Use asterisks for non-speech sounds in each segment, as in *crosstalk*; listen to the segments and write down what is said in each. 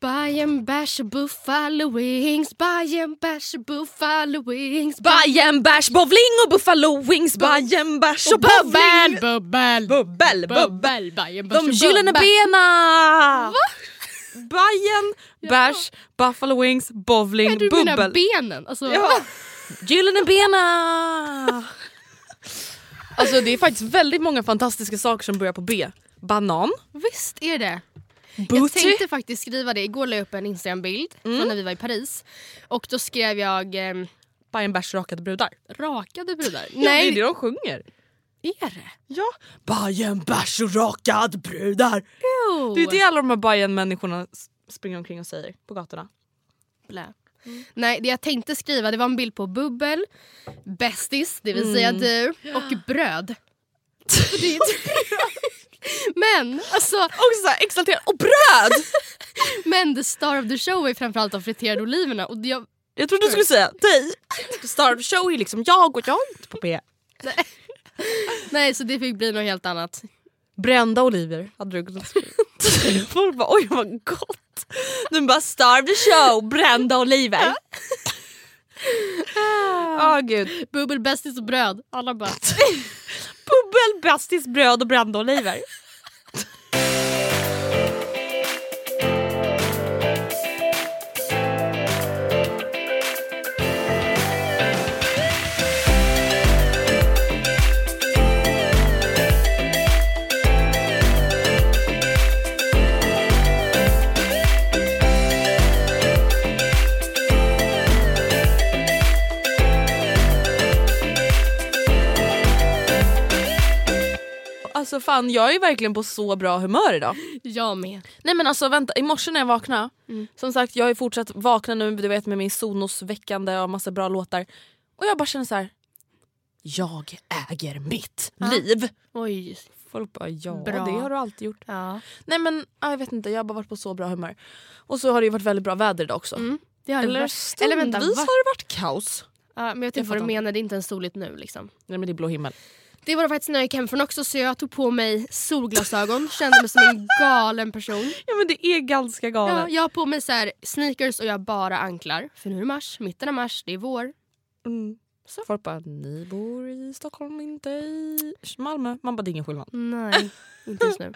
Bajen bärs buffalo wings, Bajen bärs buffalo wings Bajen bärs bowling och buffalo wings Bajen bärs och bowling bubbel, Bubbel, bubbel bärs De och gyllene bubbel. bena! Bajen, bärs, buffalo wings, bowling, Nej, du menar bubbel. benen? Alltså, Ja. Gyllene bena! Alltså det är faktiskt väldigt många fantastiska saker som börjar på B. Banan, Visst är det. Jag booty, tänkte faktiskt skriva det. Igår la jag upp en Instagram-bild Mm. från när vi var i Paris. Och då skrev jag eh, Bajen, bärs, rakade brudar. rakade brudar. *laughs* Nej, det Nej, är det de sjunger. är det? Ja. Bajen, bärs och rakad brudar. Jo. Det är det alla de här Bajen-människorna springer omkring och säger på gatorna. Blä. Nej, det jag tänkte skriva det var en bild på bubbel, bästis, det vill säga du, och bröd. *laughs* Det är men alltså, Och så här exalterad. Och bröd! *laughs* men the star of the show är framförallt de friterade oliverna. Och jag, Jag trodde du skulle säga dig. Star of the show är liksom jag och jag är inte på B. nej, så det fick bli något helt annat. Brända oliver hade du kunnat skriva. Folk bara oj vad gott. Du bara star of the show, brända oliver. Åh gud. Bubbel, bästis och bröd. Alla bara... Bubbel, bästis, bröd och brända Alltså fan jag är verkligen på så bra humör idag. Jag med. Nej men alltså vänta, i morse när jag vaknade, som sagt jag ju fortsatt vakna nu du vet med min Sonos-väckande och massa bra låtar. Och jag bara känner så här. Jag äger mitt liv. Oj. Folk bara ja Bra. det har du alltid gjort. Ja. Nej men ja, jag vet inte, jag har bara varit på så bra humör. Och så har det ju varit väldigt bra väder idag också. Mm. Eller varit. stundvis Eller vänta, har det varit kaos. Ja, men jag vet Jag inte vad du menar, det är inte ens soligt nu liksom. Nej men det är blå himmel. Det var det faktiskt när jag gick hemifrån också så jag tog på mig solglasögon, kände mig som en *laughs* galen person. Ja men det är ganska galet. Ja, jag har på mig så här sneakers och jag bara anklar. För nu är det mars, mitten av mars, det är vår. Mm. Så. Folk bara, ni bor i Stockholm, inte i Malmö. Man bara, det är ingen skillnad. Nej, *laughs* inte just nu.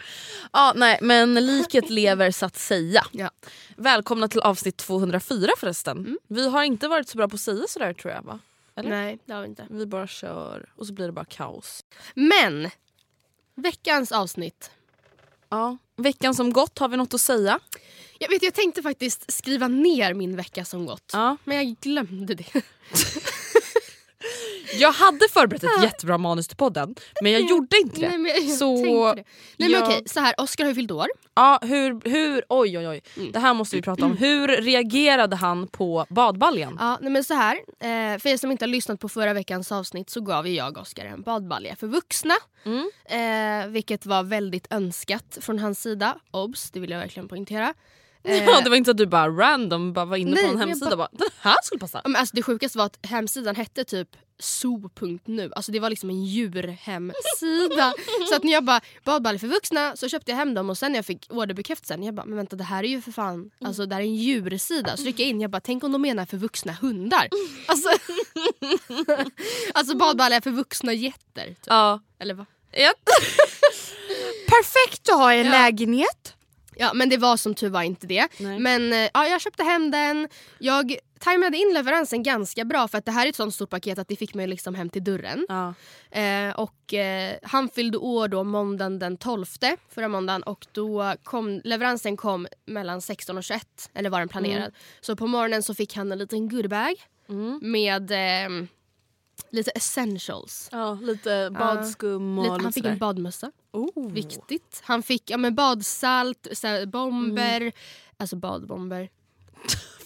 Ja, nej, men liket lever så att säga. Ja. Välkomna till avsnitt 204 förresten. Vi har inte varit så bra på att säga sådär tror jag va? Eller? Nej, det har vi inte. Vi bara kör och så blir det bara kaos. Men, veckans avsnitt. Ja. Veckan som gått, har vi något att säga? Jag, vet, jag tänkte faktiskt skriva ner min vecka som gått. Ja. Men jag glömde det. *laughs* Jag hade förberett ett jättebra manus till podden men jag gjorde inte det. Nej, men jag Så det. Nej, men jag- okej, så här, Oscar har ju fyllt år. Ja, hur, hur, oj oj oj. Mm. Det här måste vi prata om. Hur reagerade han på badbaljan? Ja, nej men så här, eh, för er som inte har lyssnat på förra veckans avsnitt så gav ju jag Oscar en badbalja för vuxna. Mm. Eh, vilket var väldigt önskat från hans sida. Obs, det vill jag verkligen poängtera. *laughs* Eh, Ja, det var inte så att du bara random bara var inne Nej, på en men hemsida och bara- bara den här skulle passa. Men alltså det sjukaste var att hemsidan hette typ zoo.nu. Alltså det var liksom en djurhemsida. *laughs* så att när jag bara badbalja för vuxna så köpte jag hem dem och sen när jag fick orderbekräftelsen jag bara men vänta det här är ju för fan alltså det här är en djursida. Så gick jag in jag bara tänk om de menar för vuxna hundar. *laughs* Alltså, *laughs* alltså badbalja för vuxna getter. Typ. Ja. Eller vad? Perfekt att ha i en Ja. lägenhet. Ja men det var som tur var inte det. Nej. Men eh, ja, jag köpte hem den. Jag tajmade in leveransen ganska bra för att det här är ett sånt stort paket att det fick mig liksom hem till dörren. Ja. Eh, och eh, han fyllde år då måndagen den 12 förra måndagen och då kom leveransen kom mellan 16 och 21 eller var den planerad. Så på morgonen så fick han en liten goodiebag med eh, lite essentials. ja, lite badskum och Lite, lite han fick en badmössa. oh. Viktigt. Han fick ja, men badsalt, bomber, Mm. alltså badbomber. *laughs*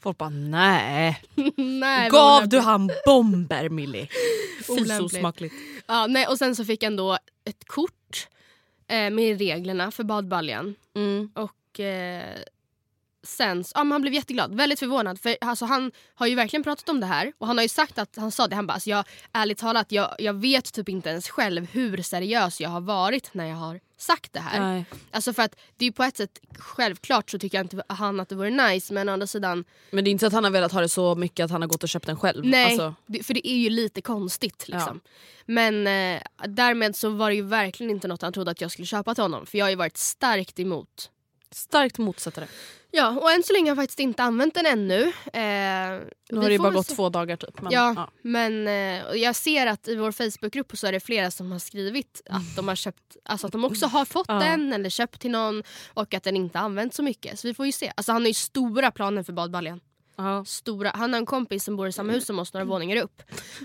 Folk bara nej. *laughs* nej, Gav du han bomber Millie? *laughs* Fy så smakligt. Ja, nej, och sen så fick han då ett kort eh, med reglerna för badbaljan. Mm. Och eh, sen, ja, men han blev jätteglad, väldigt förvånad. För alltså, han har ju verkligen pratat om det här och han har ju sagt att han sa det, han bara alltså, jag, ärligt talat jag, jag vet typ inte ens själv hur seriös jag har varit när jag har sagt det här. Nej. Alltså för att det är på ett sätt självklart så tycker jag inte han att det vore nice men å andra sidan Men det är inte så att han har velat ha det så mycket att han har gått och köpt den själv. nej Alltså, det, för det är ju lite konstigt liksom. Men eh, därmed så var det ju verkligen inte något han trodde att jag skulle köpa till honom för jag har ju varit starkt emot. Starkt motsättare. Ja och än så länge har jag faktiskt inte använt den ännu. Eh, Nu har det ju bara gått se. två dagar typ. Men, Ja, ja. men eh, jag ser att i vår Facebookgrupp så är det flera som har skrivit att de har köpt, alltså att de också har fått Ja. den eller köpt till någon och att den inte används så mycket. Så vi får ju se. Alltså han har ju stora planer för badbaljan. Ja. Stora. Han har en kompis som bor i samma hus som oss några våningar upp.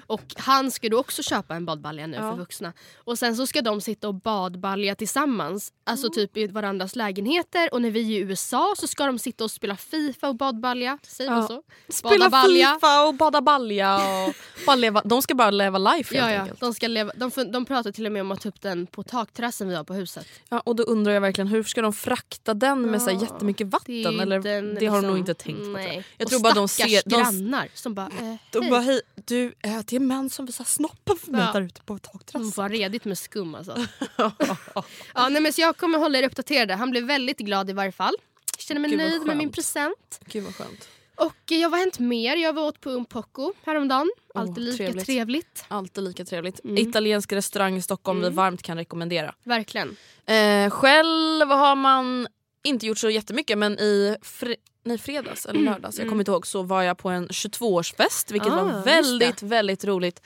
Och han ska då också köpa en badbalja nu Ja. för vuxna. Och sen så ska de sitta och badbalja tillsammans. Alltså typ i varandras lägenheter. Och när vi är i USA så ska de sitta och spela Fifa och badbalja. Säger man Ja. så? Spela balja. Fifa och bada balja. Och *laughs* bara leva, de ska bara leva life helt Ja, enkelt. De, ska leva, de, de pratar till och med om att ta upp den på takterrassen vi har på huset. Ja, och då undrar jag verkligen hur ska de frakta den med så här Ja, jättemycket vatten? Det, eller, inte en, det har de liksom- nog inte tänkt på. Nej. Jag, jag Och tror bara de ser... De, grannar som bara, eh, de hej. bara hej, du äh, det är män som visar snoppen för mig Ja. där ute på De takterrassen. får ha redigt med skum alltså. *laughs* ja, nej, men så jag kommer hålla er uppdaterade. Han blev väldigt glad i varje fall. Jag känner mig Gud, nöjd med min present. Gud vad skönt. Och eh, jag var hänt mer. Jag var åt på Un Poco häromdagen. Alltid lika trevligt. trevligt. Alltid lika trevligt. Mm. Italiensk restaurang i Stockholm vi varmt kan rekommendera. Verkligen. Eh, själv har man inte gjort så jättemycket men i fre- nej, fredags eller lördags, jag kommer inte ihåg, så var jag på en 22-årsfest vilket Ah, var väldigt väldigt roligt.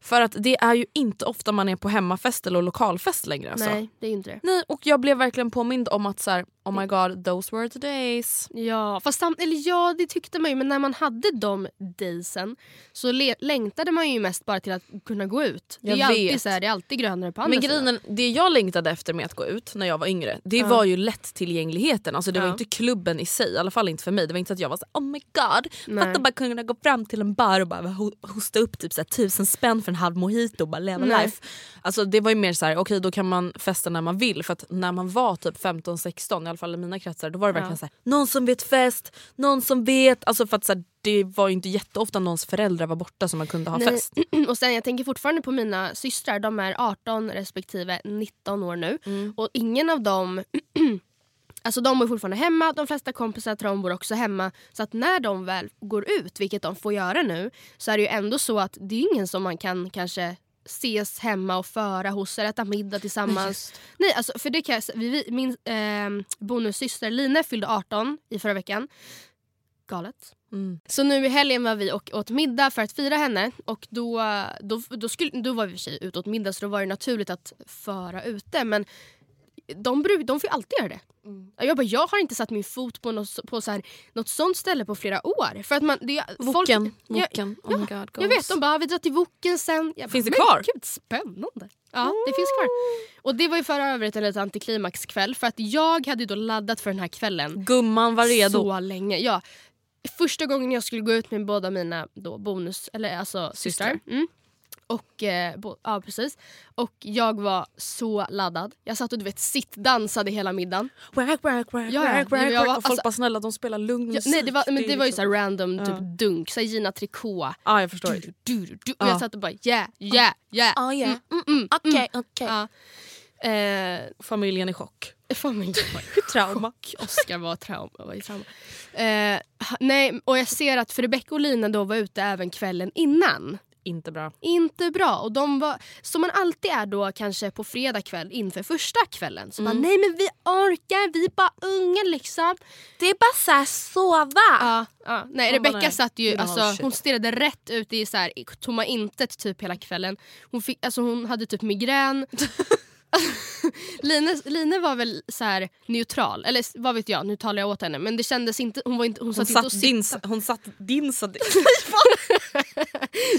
För att det är ju inte ofta man är på hemmafest eller lokalfest längre. Alltså. Nej, det är inte det. Nej, och jag blev verkligen påmind om att så här, oh my god those were the days. Ja, fast sam- eller ja, det tyckte man ju. Men när man hade de daysen så längtade man ju mest bara till att kunna gå ut. Det är, Jag ju alltid vet. så här, det är alltid grönare på andra Men grejen, det jag längtade efter med att gå ut när jag var yngre det Ja. var ju lättillgängligheten. Alltså det var Ja. inte klubben i sig, i alla fall inte för mig. Det var inte så att jag var så oh my god, Nej. fatta bara kunna gå fram till en bar och bara ho- hosta upp typ så här, tusen spänn för en halv mojito och bara leva Nej. life. Alltså det var ju mer så här, okej då kan man festa när man vill. För att när man var typ 15-16, i alla fall i mina kretsar, då var det verkligen Ja. så här, någon som vet fest, någon som vet. Alltså för att så här, det var ju inte jätteofta någons föräldrar var borta som man kunde ha Nej. fest. *clears throat* Och sen jag tänker fortfarande på mina systrar. De är 18 respektive 19 år nu. Mm. Och ingen av dem... *clears throat* Alltså de bor fortfarande hemma, de flesta kompisar tror de bor också hemma. Så att när de väl går ut, vilket de får göra nu, så är det ju ändå så att det är ingen som man kan kanske ses hemma och föra hos eller äta middag tillsammans. Nej, alltså för det kan jag, vi, vi, min eh, bonussyster Line fyllde 18 i förra veckan. Galet. Mm. Så nu i helgen var vi och åt middag för att fira henne och då, då, då, skulle, då var vi i och för sig ute åt middag så då var det naturligt att föra ute men de, bruk, de får ju alltid göra det. Jag, bara, jag har inte satt min fot på, något, på så här, något sånt ställe på flera år. För att man, det, folk- Woken, jag, woken, oh my god. jag goals. vet, de bara vi drar till Woken sen. Jag Finns bara, det kvar? Gud, spännande. Ja, det finns kvar. Och det var ju för övrigt en liten antiklimaxkväll för att jag hade ju då laddat för den här kvällen Gumman var redo. så länge. Ja. Första gången jag skulle gå ut med båda mina då bonus, eller alltså systrar. Systrar. Mm. Och, eh, bo, ja, precis. och jag var så laddad. Jag satt och du vet sittdansade hela middagen. Work, work, work, Ja, ja. work, Jag var- Och folk alltså- bara snälla de spelar lugn Ja, musik. nej, det var, men det var ju liksom- så här random typ dunk, så här Gina Tricot. Ja jag förstår. Du, du, du, du. Och Ja. jag satt och bara yeah, yeah, yeah. Ah. Mm, mm, mm, Okej, okej. Ja. Eh, Familjen i chock. *laughs* Trauma. Oscar var trauma. Var i trauma. Eh, ha- nej, och jag ser att för Rebecca och Lina då var ute även kvällen innan. Inte bra. Inte bra. Och de var, som man alltid är då kanske på fredag kväll inför första kvällen. Så bara nej men vi orkar, vi är bara unga liksom. Det är bara såhär sova. Ja, ja. Nej, bara, Rebecca nej. satt ju, alltså, hon stirrade rätt ut i så här, i tomma intet typ hela kvällen. Hon, fick, alltså, hon hade typ migrän. *laughs* *laughs* Line, Line var väl så här neutral, eller vad vet jag, nu talar jag åt henne. Men det kändes inte, hon, var inte, hon Hon satt, inte och satt, din, sitta, hon satt dinsade.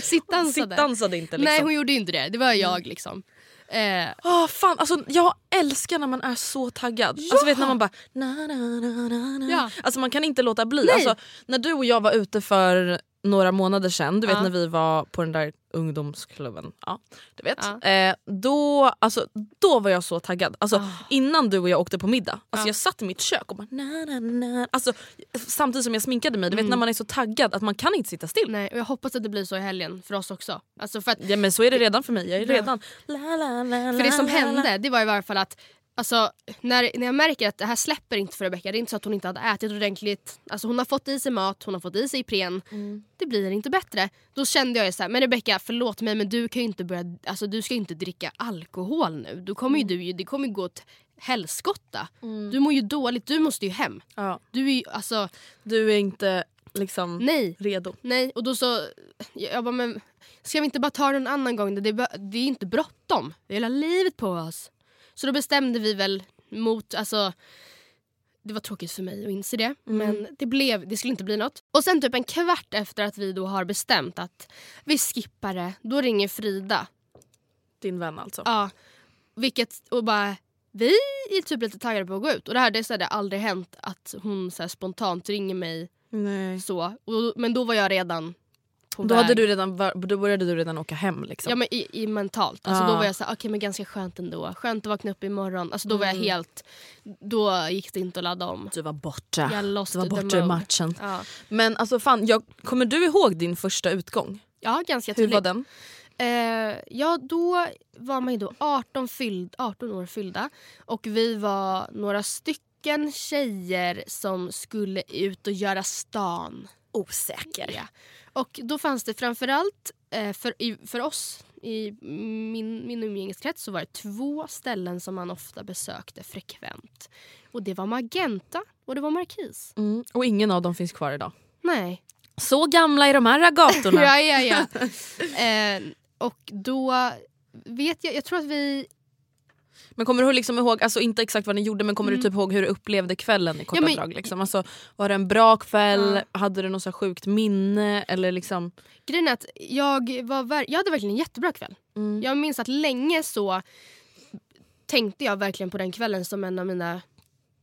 sittansade. Sittansade inte liksom. Nej hon gjorde inte det, det var jag liksom. Eh, Åh, fan, alltså, jag älskar när man är så taggad. Alltså, vet, när man bara... Na, na, na, na, na. Ja. Alltså, man kan inte låta bli. Nej. Alltså, när du och jag var ute för några månader sedan, du vet Ja. när vi var på den där ungdomsklubben. Ja, du vet. Ja. Eh, då, alltså, då var jag så taggad. Alltså, Ah. Innan du och jag åkte på middag. Alltså, Ja. Jag satt i mitt kök och bara... Na, na, na. Alltså, samtidigt som jag sminkade mig. Du vet Mm. när man är så taggad att man kan inte sitta still. nej, och jag hoppas att det blir så i helgen för oss också. Alltså för, att, Ja, men så är det redan för mig. Jag är Ja. redan... La, la, la, för det som hände det var i varje fall att Alltså, när, när jag märker att det här släpper inte för Rebecca, det är inte så att hon inte hade ätit ordentligt. Alltså, hon har fått i sig mat, hon har fått i sig Ipren. Mm. Det blir inte bättre. Då kände jag ju så här, men Rebecca förlåt mig men du kan inte börja, alltså du ska inte dricka alkohol nu. Då kommer ju du det kommer ju gå åt helskotta. Du mår ju dåligt, du måste ju hem. Ja. Du är ju, alltså Du är inte liksom nej. redo. Nej, och då så... Jag bara, men ska vi inte bara ta det en annan gång? Det är, det är inte bråttom. Vi har hela livet på oss. Så då bestämde vi väl mot... Alltså, det var tråkigt för mig att inse det, men det, blev, det skulle inte bli något. Och sen typ en kvart efter att vi då har bestämt att vi skippar det, då ringer Frida. Din vän alltså. Ja, vilket, och bara... Vi är typ lite taggade på att gå ut. Och det här det, så här, det har aldrig hänt att hon så här, spontant ringer mig Nej. så. Och, men då var jag redan på Då, väg. hade du redan, då började du redan åka hem liksom. Ja men i, i mentalt. Alltså Ja. Då var jag så här, okej men ganska skönt ändå. Skönt att vakna upp imorgon. Alltså då var jag Mm. helt, då gick det inte att ladda om. Du var borta. Jag lost du var borta mode. matchen. Ja, Men alltså fan, jag, kommer du ihåg din första utgång? ja ganska Hur tydligt. var den? Eh, ja då var man ju då 18, fylld, 18 år fyllda. Och vi var några stycken tjejer som skulle ut och göra stan. Osäker. Ja. Och då fanns det framförallt eh, för, i, för oss i min, min umgängeskrets så var det två ställen som man ofta besökte frekvent. Och det var Magenta och det var Markis. Mm. Och ingen av dem finns kvar idag. Nej. Så gamla är de här gatorna. *laughs* ja, ja, ja. eh, och då vet jag, jag tror att vi... Men kommer du liksom ihåg, alltså inte exakt vad ni gjorde men kommer du typ ihåg hur du upplevde kvällen i korta Mm. Ja, men- drag? Liksom? Alltså, var det en bra kväll? Ja. Hade du något så sjukt minne? Eller liksom... Grejen är att jag, var, jag hade verkligen en jättebra kväll. Mm. Jag minns att länge så tänkte jag verkligen på den kvällen som en av mina...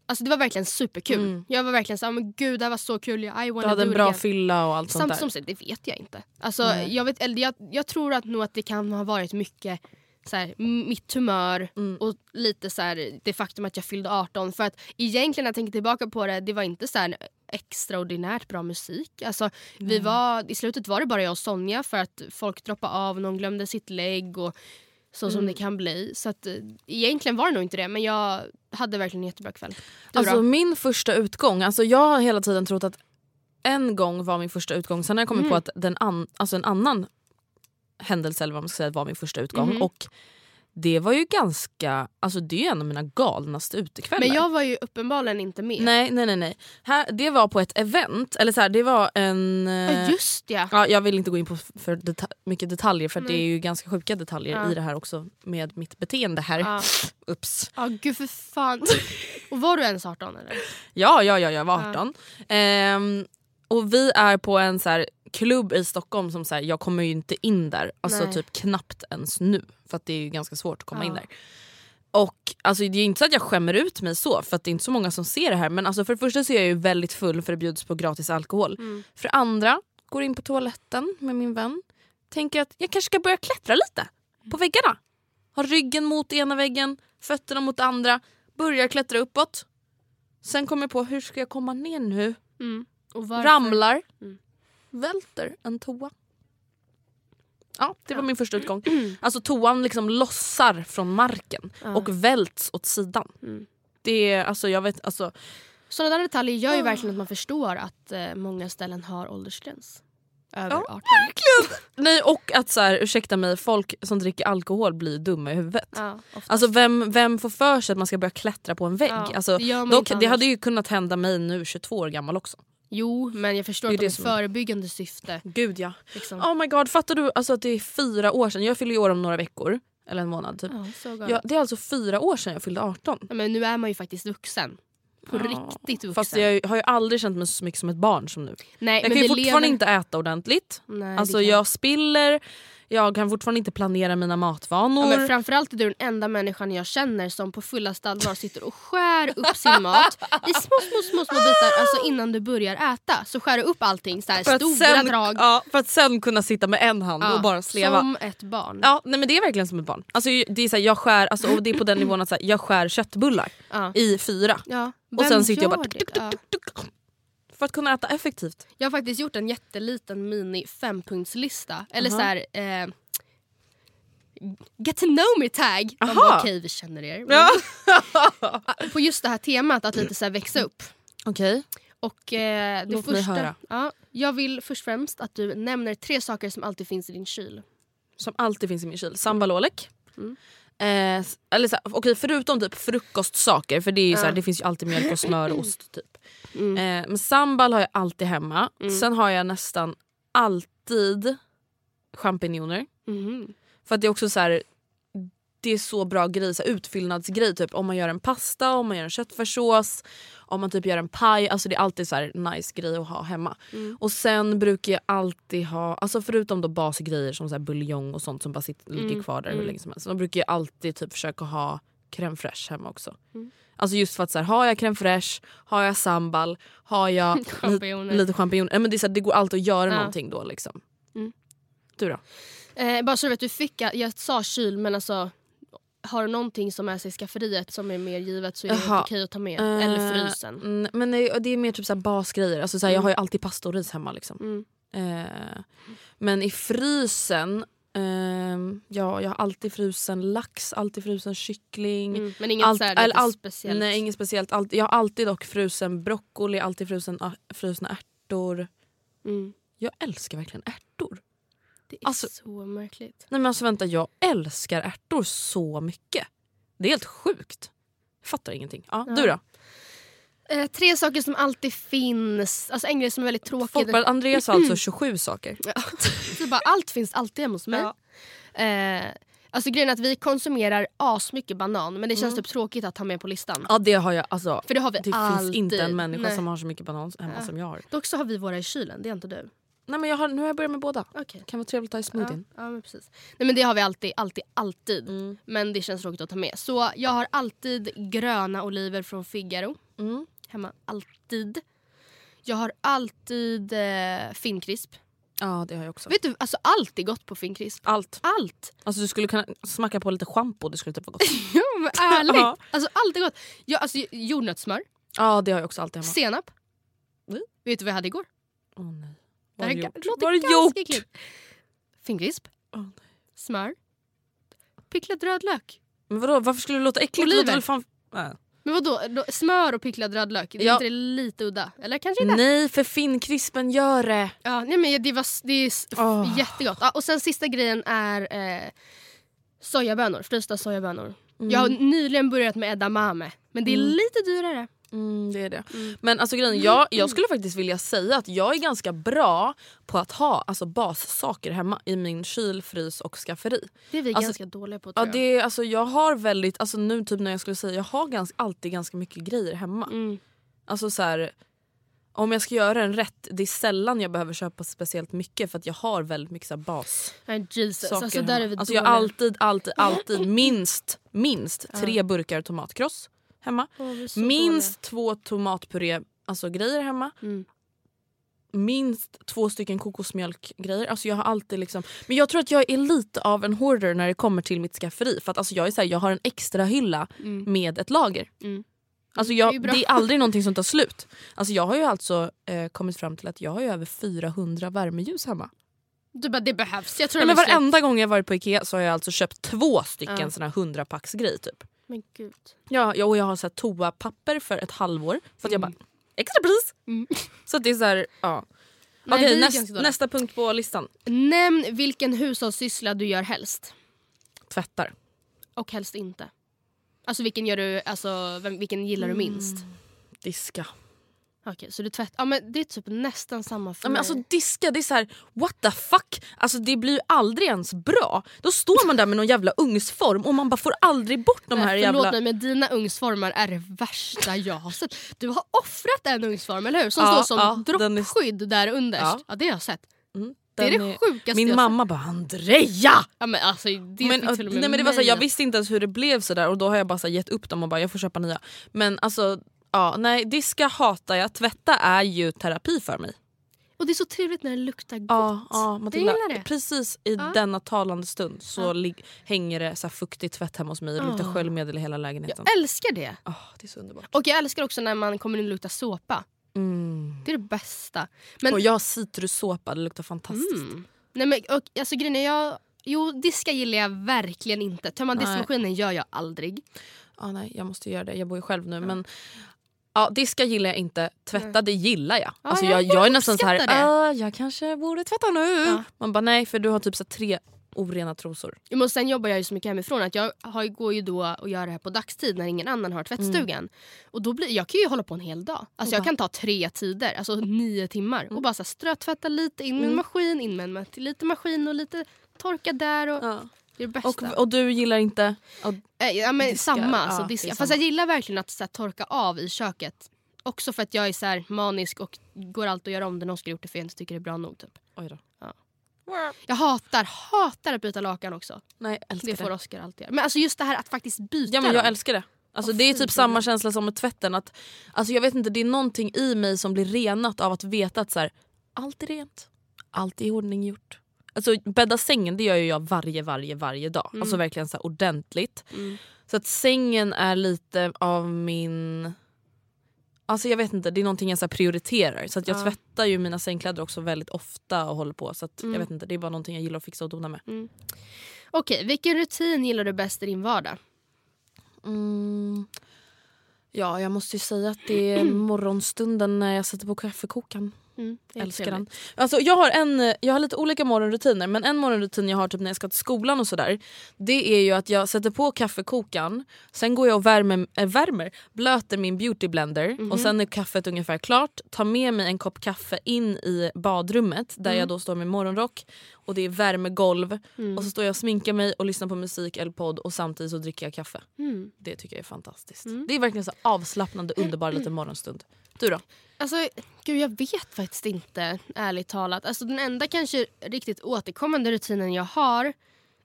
Alltså det var verkligen superkul. Mm. Jag var verkligen så här, men gud det här var så kul. I Du hade en bra again. fylla och allt sånt där? som sagt, det vet jag inte. Alltså, jag, vet, eller jag, jag tror att nog att det kan ha varit mycket så här, mitt humör Mm. och lite så här, det faktum att jag fyllde 18. För att egentligen när jag tänker tillbaka på det, det var inte så här extraordinärt bra musik. Alltså, vi var, I slutet var det bara jag och Sonja för att folk droppade av, någon glömde sitt lägg och så som Mm. det kan bli. Så att, eh, egentligen var det nog inte det men jag hade verkligen en jättebra kväll. Du Alltså då? min första utgång, alltså jag har hela tiden trott att en gång var min första utgång, sen har jag kommit Mm. på att den an, alltså en annan händelse eller vad man ska säga var min första utgång. Mhm. Och det var ju ganska, alltså det är en av mina galnaste utekvällar. Men jag var ju uppenbarligen inte med. Nej nej nej. nej. Här, det var på ett event, eller så här, det var en... Ja, eh, just ja. Ja, jag vill inte gå in på för deta- mycket detaljer för det är ju ganska sjuka detaljer Ja. i det här också med mitt beteende här. Ja. Ups. Ja gud för fan. *laughs* Och var du ens 18 eller? Ja, ja, ja, jag var Ja. 18. Ehm, och vi är på en så här klubb i Stockholm som så här, jag kommer ju inte in där. Alltså Nej. typ knappt ens nu. För att det är ju ganska svårt att komma Ja. in där. Och alltså, det är inte så att jag skämmer ut mig så för att det är inte så många som ser det här. Men alltså, för det första så är jag ju väldigt full för det bjuds på gratis alkohol. Mm. För det andra, går in på toaletten med min vän. Tänker att jag kanske ska börja klättra lite på väggarna. Har ryggen mot ena väggen, fötterna mot andra. Börjar klättra uppåt. Sen kommer jag på hur ska jag komma ner nu? Mm. Ramlar. Mm. Välter en toa. Ja, det var Ja. min första utgång. Alltså toan liksom lossar från marken Ja. och välts åt sidan. Mm. Det är, alltså jag vet, alltså Sådana där detaljer gör ju Ah. verkligen att man förstår att eh, många ställen har åldersgräns. över Ja, 18. Nej och att så här, ursäkta mig, folk som dricker alkohol blir dumma i huvudet. Ja. Alltså vem, vem får för sig att man ska börja klättra på en vägg? Ja, alltså, det dock, det hade ju kunnat hända mig nu 22 år gammal också. Jo, men jag förstår Det är att det är som- förebyggande syfte. Gud ja. Liksom. Oh my god, fattar du alltså att det är fyra år sedan? Jag fyller ju år om några veckor. Eller en månad typ. Galet. Ja, det är alltså fyra år sedan jag fyllde 18. Ja, men nu är man ju faktiskt vuxen. På Ja. riktigt vuxen. Fast jag har ju aldrig känt mig så mycket som ett barn som nu. Nej, Jag men kan ju fortfarande lever... inte äta ordentligt. Nej, Alltså jag spiller, jag kan fortfarande inte planera mina matvanor. Ja, men framförallt är du den enda människan jag känner som på fullaste allvar sitter och skär upp sin mat i små, små, små, små bitar alltså innan du börjar äta. Så skär du upp allting, så här, för, stora sen, drag. ja, för att sen kunna sitta med en hand Ja, och bara sleva. Som ett barn. Ja, nej men det är verkligen som ett barn. Alltså, det är så här, jag skär, alltså, och det är på den nivån att så här, jag skär köttbullar i fyra. Ja, Och sen sitter jag bara... tuk, tuk, tuk, för att kunna äta effektivt. Jag har faktiskt gjort en jätteliten mini fempunktslista. Eller Aha. så här... Eh, Get to know me tag. Okej, vi känner er. Ja. *laughs* På just det här temat att lite så växa upp. Okej. Och eh, det Låt mig första, höra. Ja, jag vill först och främst att du nämner tre saker som alltid finns i din kyl. Som alltid finns i min kyl. Sambalolek. Mm. Eh, eller så okej, förutom typ frukostsaker, för det, är ju så Ja. det finns ju alltid mjölk och smör och ost. Typ. Mm. Eh, men sambal har jag alltid hemma. Mm. Sen har jag nästan alltid champinjoner. Mhm. För att det är också så här, det är så bra grej, så här, utfyllnadsgrej. Typ, om man gör en pasta, om man gör en köttfärssås, om man typ gör en paj. Alltså det är alltid så här nice grej att ha hemma. Mm. Och sen brukar jag alltid ha, alltså förutom då basgrejer som så här buljong och sånt som bara sitter, ligger Mm, kvar där hur mm. länge som helst. Då brukar jag alltid typ försöka ha crème fraîche hemma också. Mm. Alltså just för att så här, har jag crème fraîche, har jag sambal, har jag *laughs* Champinjoner. lite champinjoner. Det, är så här, det går alltid att göra Ja. någonting då. Liksom. Mm. Du då? Eh, bara så du vet, du fick, jag sa kyl men alltså har du någonting som är i skafferiet som är mer givet så är det Jaha. okej att ta med. Eller Eh, frysen. Mm, men det, är mer typ så basgrejer. Alltså så här, Jag Mm. har ju alltid pasta och ris hemma. Liksom. Mm. Eh, men i frysen, ehm, ja jag har alltid frusen lax, alltid frusen kyckling. Mm. Men inget Allt- så här, allt- speciellt. Nej inget speciellt. Allt, jag har alltid dock frusen broccoli, alltid frusen, frusna ärtor. Mm. Jag älskar verkligen ärtor. Det är Alltså- så märkligt. Nej men alltså vänta, jag älskar ärtor så mycket. Det är helt sjukt. Jag fattar ingenting. Ja, Ja. Du då? Eh, tre saker som alltid finns. Alltså en grej som är väldigt tråkig. Folkbladet Andreas har alltså 27 saker. Ja, *laughs* så bara, allt finns alltid hemma hos mig. Ja. Eh, alltså grejen är att vi konsumerar asmycket banan men det känns Mm. typ tråkigt att ha med på listan. Ja det har jag. Alltså, För det har vi det alltid. finns inte en människa Nej. som har så mycket banan hemma Ja. som jag har. Dock så har vi våra i kylen, det är inte du. Nej men jag har, nu har jag börjat med båda. Okej. Kan vara trevligt att ha i Ja, smoothien. ja, men precis. Nej, men det har vi alltid, alltid, alltid. Mm. Men det känns tråkigt att ta med. Så jag har alltid gröna oliver från Figaro Mm. Hemma. Alltid. Jag har alltid eh, finkrisp. Ja det har jag också. Vet du, alltså allt är gott på finkrisp. Allt. Allt! Alltså du skulle kunna smacka på lite schampo, det skulle typ vara gott. *laughs* Ja men ärligt! Ja. Alltså allt är gott. Ja, alltså, jordnötssmör, ja det har jag också alltid hemma. senap. Mm. Vet du vad jag hade igår? Åh nej. Det Vad har du gjort? låter Vad har du gjort? Finkrisp, nej. smör, picklad rödlök. Men vadå, varför skulle det låta äckligt? Oliver. Det fan... Nej. Men vadå, då, smör och picklad rödlök? Det är Ja. inte det lite udda? Eller kanske inte? Nej för finkrispen gör det. Ja, nej men det, var, det är Åh. jättegott. Ja, och sen sista grejen är eh, sojabönor, frysta sojabönor. Jag har nyligen börjat med edamame, men det är Mm. lite dyrare. Mm, det är det. Mm. Men alltså grejen, jag, jag skulle faktiskt vilja säga att jag är ganska bra på att ha alltså, bassaker hemma i min kyl, frys och skafferi. Det är vi Alltså, ganska dåliga på Ja, tror jag. det, alltså, jag har väldigt, alltså, nu typ när jag skulle säga, jag har ganska, alltid ganska mycket grejer hemma. Mm. Alltså så här, om jag ska göra en rätt, det är sällan jag behöver köpa speciellt mycket för att jag har väldigt mycket så här bas. Nej, Jesus, saker alltså, där är vi alltså jag har alltid, alltid, alltid *laughs* minst, minst tre burkar tomatkross hemma. Är så Minst två tomatpuré alltså grejer hemma. Mm. Minst två stycken kokosmjölkgrejer. Alltså jag har alltid liksom, men jag tror att jag är lite av en hoarder när det kommer till mitt skafferi. För att alltså jag, är så här, jag har en extra hylla Mm. med ett lager. Mm. Alltså Det är jag, det, bra. är aldrig någonting som tar slut. Alltså jag har ju alltså eh, kommit fram till att jag har ju över 400 värmeljus hemma. Du bara, det behövs. Jag tror Nej, det men varenda gång jag varit på Ikea så har jag alltså köpt två stycken Ja. såna här 100 packs grej typ. Men gud. Ja, ja, och jag har så här toapapper för ett halvår för att jag Mm. bara extra pris. Mm. *laughs* Så att det är så här, ja. Nej, Okej, vi är näst, ganska dåliga. nästa punkt på listan. Nämn vilken hushållssyssla du gör helst. Tvättar. Och helst inte. Alltså vilken, gör du, alltså, vem, vilken gillar du minst? Mm. Diska. Okej, så du tvättar. Ja, men det är typ nästan samma för Ja, men mig. alltså diska, det är så här: what the fuck? Alltså det blir ju aldrig ens bra. Då står man där med någon jävla ugnsform och man bara får aldrig bort de Nej, här förlåt jävla... mig men dina ugnsformar är det värsta jag har sett. Du har offrat en ugnsform eller hur? Som Ja, står som ja, den är- droppskydd där underst. Ja. Ja. det har jag sett. Mm, Det är den det sjukaste Min jag mamma bara men alltså, det men, fick till och med nej, men det var så, här, mig Jag visste inte ens hur det blev sådär och då har jag bara så här, gett upp dem och bara “jag får köpa nya”. Men alltså, ja, nej diska hatar jag, tvätta är ju terapi för mig. Och det är så trevligt när det luktar gott. Ja, ja, jag Matilda, gillar det. precis i Ja. denna talande stund så Ja. hänger det så här fuktigt tvätt hemma hos mig. Det luktar sköljmedel i hela lägenheten. Jag älskar det. Åh, det är så underbart. Och jag älskar också när man kommer in och luktar såpa. Mm. Det är det bästa. Men, Och jag har citrussåpa, det luktar fantastiskt. mm. Nej, men, och, alltså, grejen är, jag, jo, diska gillar jag verkligen inte. Tömma diskmaskinen gör jag aldrig. Ja, nej, jag måste göra det, jag bor ju själv nu. Men ja, diska gillar jag inte, tvätta det gillar jag. Ja, alltså, jag- jag, jag är nästan så här. "Ah, jag kanske borde tvätta nu. Ja. Man bara nej för du har typ så tre orena trosor. Men sen jobbar jag ju så mycket hemifrån att jag har, går ju då och gör det här på dagstid när ingen annan har tvättstugan. Och då blir, jag kan ju hålla på en hel dag. Alltså jag Ja. kan ta tre tider, alltså nio timmar och bara så här strötvätta lite, in med en maskin, in med en lite maskin och lite torka där. Och, Ja. Det är det. Och, och du gillar inte... Och, Eh, ja, men diskar, samma, ja, alltså, det är diska. Fast jag gillar verkligen att så här, torka av i köket. Också för att jag är så här, manisk och går alltid att göra om det när Oskar gjort det för jag inte tycker det är bra nog. Typ. oj då. Jag hatar, hatar att byta lakan också. Nej, älskar Det det. får Oskar alltid göra. Men alltså just det här att faktiskt byta Ja men jag dem. älskar det. Alltså, Åh, det är typ samma känsla som med tvätten. Att, alltså, jag vet inte, Det är någonting i mig som blir renat av att veta att så här, allt är rent. Allt är i ordning gjort. Alltså, bädda sängen det gör jag varje varje varje dag. Mm. Alltså verkligen så ordentligt. Mm. Så att sängen är lite av min... Alltså jag vet inte, det är någonting jag så prioriterar. Så att jag Ja. tvättar ju mina sängkläder också väldigt ofta och håller på. Så att Mm. jag vet inte, det är bara någonting jag gillar att fixa och dona med. Okej, vilken rutin gillar du bäst i din vardag? Mm. Ja, jag måste ju säga att det är *clears throat* morgonstunden när jag sätter på kaffekokaren. Mm, Älskar den. Alltså, jag, har en, jag har lite olika morgonrutiner men en morgonrutin jag har typ när jag ska till skolan och sådär det är ju att jag sätter på kaffekokaren, sen går jag och värmer, äh, värmer blöter min beautyblender och sen är kaffet ungefär klart, tar med mig en kopp kaffe in i badrummet där jag då står med morgonrock och det är värmegolv och så står jag och sminkar mig och lyssnar på musik eller podd och samtidigt så dricker jag kaffe. Mm. Det tycker jag är fantastiskt. Det är verkligen så avslappnande underbar liten morgonstund. Du då? Alltså, gud, jag vet faktiskt inte, ärligt talat. Alltså, den enda kanske riktigt återkommande rutinen jag har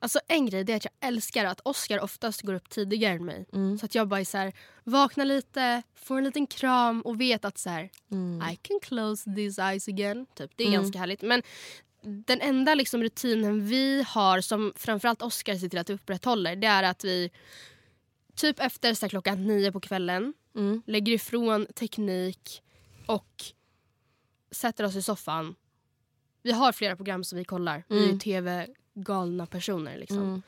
Alltså en grej det är att jag älskar att Oscar oftast går upp tidigare än mig. Så att jag bara är så här, vaknar lite, får en liten kram och vet att så här, I can close these eyes again. Typ. Det är ganska härligt. Men den enda liksom rutinen vi har som framförallt Oscar ser till att upprätthåller det är att vi typ efter så klockan nio på kvällen Mm. lägger ifrån teknik och sätter oss i soffan. Vi har flera program som vi kollar. Vi är Mm. tv-galna personer. Liksom. Mm.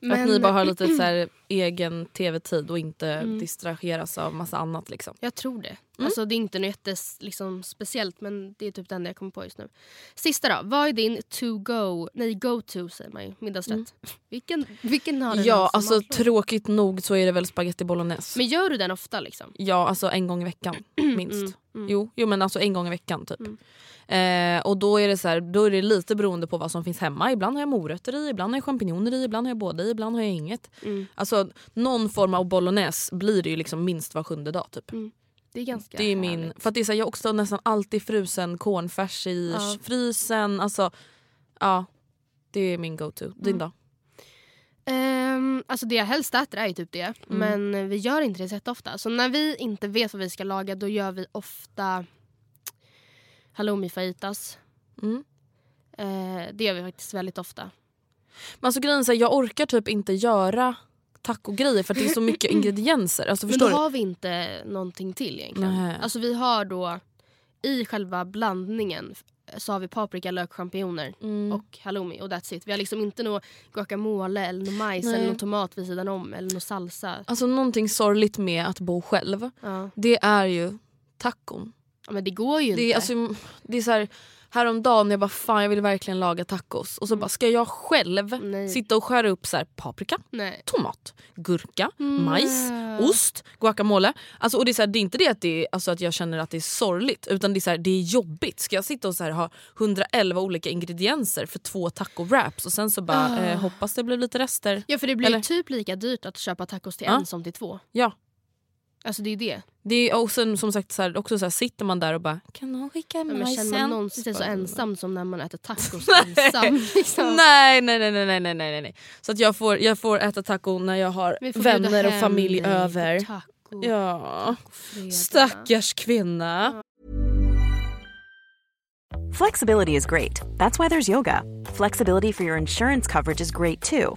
För att ni bara har lite så här, *clears throat* egen tv-tid och inte distraheras av massa annat. Liksom. Jag tror det. Alltså, det är inte något jättes, liksom, speciellt men det är typ den jag kommer på just nu. Sista då. Vad är din to-go, nej go-to säger man ju, middagsrätt? *laughs* Vilken, vilken har du Ja, alltså matlåda? tråkigt nog så är det väl spaghetti bolognese. Men gör du den ofta liksom? Ja, alltså en gång i veckan *clears throat* minst. Jo, jo, men alltså en gång i veckan typ. Eh, och då är det så här, då är det lite beroende på vad som finns hemma. Ibland har jag morötter i, ibland har jag champinjoner i, ibland har jag båda i, ibland har jag inget. Alltså någon form av bolognese blir det ju liksom minst var sjunde dag typ. Det är ganska Det är min, härligt. för att det är så här, jag har också nästan alltid frusen cornfärs i Ja. frysen. Alltså, ja, det är min go-to. Din då? Ehm, alltså det jag helst äter är ju typ det. Mm. Men vi gör inte det så jätteofta. Så när vi inte vet vad vi ska laga då gör vi ofta halloumi fajitas. Mm. Eh, det gör vi faktiskt väldigt ofta. Men alltså grejen är jag orkar typ inte göra tacogrejer för att det är så mycket *clears throat* ingredienser. Alltså, Men då du? har vi inte någonting till egentligen. Nej. Alltså vi har då i själva blandningen så har vi paprika, lök, champinjoner Mm. och halloumi och that's it. Vi har liksom inte något guacamole eller något majs Nej. eller någon tomat vid sidan om eller någon salsa. Alltså någonting sorgligt med att bo själv Ja. det är ju tacon. Ja men det går ju Det är, inte. alltså, det är så här, häromdagen jag bara fan jag vill verkligen laga tacos. Och så bara ska jag själv Mm. Nej. sitta och skära upp så här, paprika, Nej. tomat, gurka, Mm. majs, ost, guacamole. Alltså, och det, är så här, det är inte det att, det är, alltså, att jag känner att det är sorgligt utan det är, så här, det är jobbigt. Ska jag sitta och så här, ha 111 olika ingredienser för två taco-wraps och sen så bara Ah. eh, hoppas det blir lite rester. Ja för det blir Eller- typ lika dyrt att köpa tacos till Ja. en som till två. Ja. Alltså det är det. Det är och sen, som sagt så här, också så här, sitter man där och bara kan någon skicka Ja, majsen? känner man någonsin sig så ensam som när man äter tacos *laughs* ensam? Liksom. *laughs* Nej, nej, nej, nej, nej, nej. Så att jag får, jag får äta taco när jag har vänner och familj över. Taco. Ja, Fredag. stackars kvinna. Flexibility is great. That's why there's yoga. Flexibility for your insurance coverage is great too.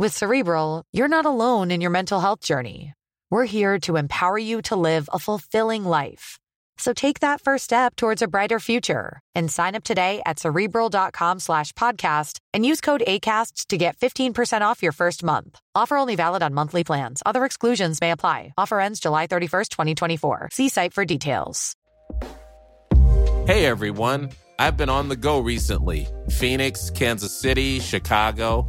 With Cerebral, you're not alone in your mental health journey. We're here to empower you to live a fulfilling life. So take that first step towards a brighter future and sign up today at cerebral.com slash podcast and use code ACAST to get 15% off your first month. Offer only valid on monthly plans. Other exclusions may apply. Offer ends July 31st, 2024. See site for details. Hey everyone, I've been on the go recently Phoenix, Kansas City, Chicago.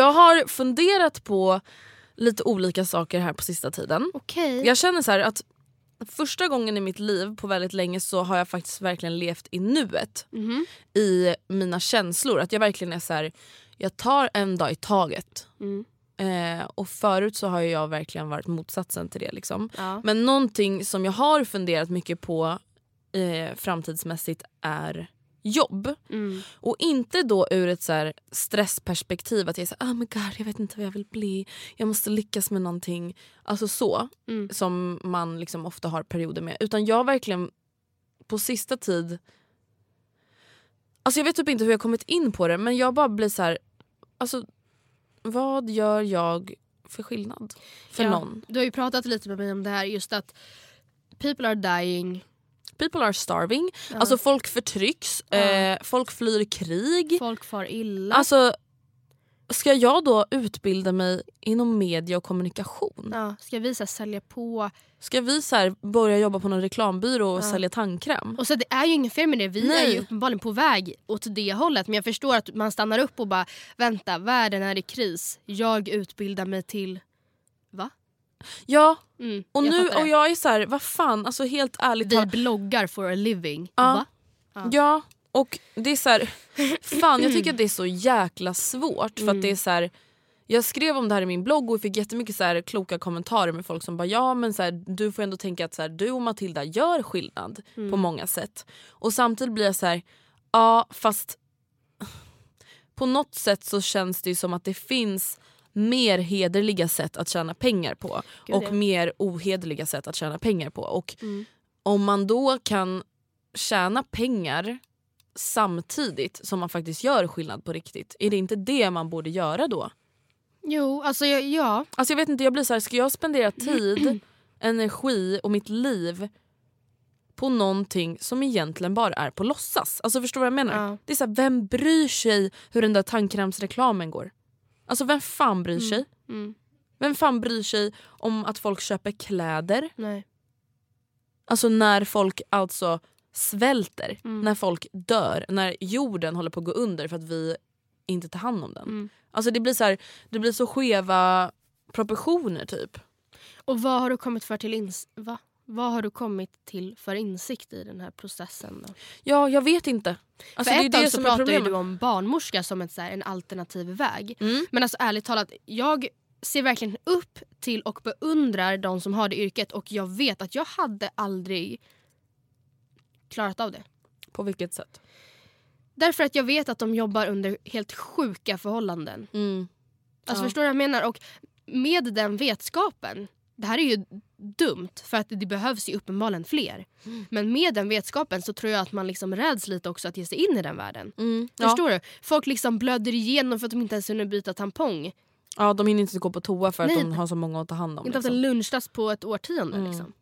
Jag har funderat på lite olika saker här på sista tiden. Okej. Jag känner så här att första gången i mitt liv på väldigt länge så har jag faktiskt verkligen levt i nuet. Mhm. I mina känslor. Att jag verkligen är så här, jag tar en dag i taget. Mm. Eh, och förut så har jag verkligen varit motsatsen till det. Liksom. Ja. Men någonting som jag har funderat mycket på eh, framtidsmässigt är jobb. Mm. Och inte då ur ett så stressperspektiv att jag är så här, oh my god, jag vet inte vad jag vill bli, jag måste lyckas med någonting. Alltså så, Mm. som man liksom ofta har perioder med. Utan jag verkligen på sista tid, alltså jag vet typ inte hur jag kommit in på det men jag bara blir så här, alltså vad gör jag för skillnad för Ja, någon? Du har ju pratat lite med mig om det här just att people are dying, People are starving, alltså folk förtrycks, Ja. eh, folk flyr krig. folk far illa. Alltså, ska jag då utbilda mig inom media och kommunikation? ja, ska vi så här, sälja på? Ska vi så här börja jobba på någon reklambyrå och Ja. sälja tandkräm? Och så det är ju inget fel med det, vi Nej. är ju uppenbarligen på väg åt det hållet. Men jag förstår att man stannar upp och bara vänta, världen är i kris. Jag utbildar mig till... Ja, Mm, och, jag nu, fattar och jag är så här, vad fan, alltså helt ärligt Vi bloggar for a living. Ja. Va? Ja, och det är så här, fan jag tycker att det är så *clears throat* jäkla svårt för att det är så här, jag skrev om det här i min blogg och fick jättemycket så här kloka kommentarer med folk som bara ja men så här, du får ändå tänka att så här, du och Matilda gör skillnad på många sätt. Och samtidigt blir jag så här, ja fast på något sätt så känns det ju som att det finns mer hederliga sätt att tjäna pengar på Gud, och ja. mer ohederliga sätt att tjäna pengar på. Och Mm. om man då kan tjäna pengar samtidigt som man faktiskt gör skillnad på riktigt, är det inte det man borde göra då? Jo, alltså jag, ja. Alltså jag vet inte, jag blir så här, ska jag spendera tid, *clears throat* energi och mitt liv på någonting som egentligen bara är på låtsas. Alltså förstår du vad jag menar? Ja. Det är så här, vem bryr sig hur den där tandkrämsreklamen går? Alltså vem fan bryr sig? Mm. Vem fan bryr sig om att folk köper kläder? Nej. Alltså när folk alltså svälter, Mm. när folk dör, när jorden håller på att gå under för att vi inte tar hand om den. Mm. Alltså det blir så, här, det blir så skeva proportioner typ. Och vad har du kommit för till ins- va? Vad har du kommit till för insikt i den här processen? Då? Ja, jag vet inte. Alltså, för ett tag så pratade du om barnmorska som ett, så här, en alternativ väg. Mm. Men alltså ärligt talat, jag ser verkligen upp till och beundrar de som har det yrket och jag vet att jag hade aldrig klarat av det. På vilket sätt? Därför att jag vet att de jobbar under helt sjuka förhållanden. Mm. Alltså Ja. förstår du vad jag menar? Och med den vetskapen, det här är ju dumt för att det behövs ju uppenbarligen fler. Mm. Men med den vetskapen så tror jag att man liksom räds lite också att ge sig in i den världen. Mm. Ja. Förstår du? Folk liksom blöder igenom för att de inte ens hinner byta tampong. ja, de hinner inte gå på toa för att Nej. de har så många att ta hand om. Inte haft liksom. en lunchrast på ett årtionde. Mm. Liksom.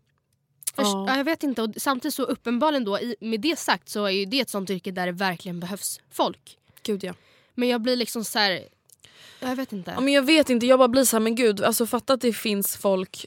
Först, Ja. ja. jag vet inte. Och samtidigt så uppenbarligen då, med det sagt så är ju det ett sånt yrke där det verkligen behövs folk. Gud ja. Men jag blir liksom så här. Jag vet inte. ja. Men jag vet inte, jag bara blir så här, men gud, alltså fatta att det finns folk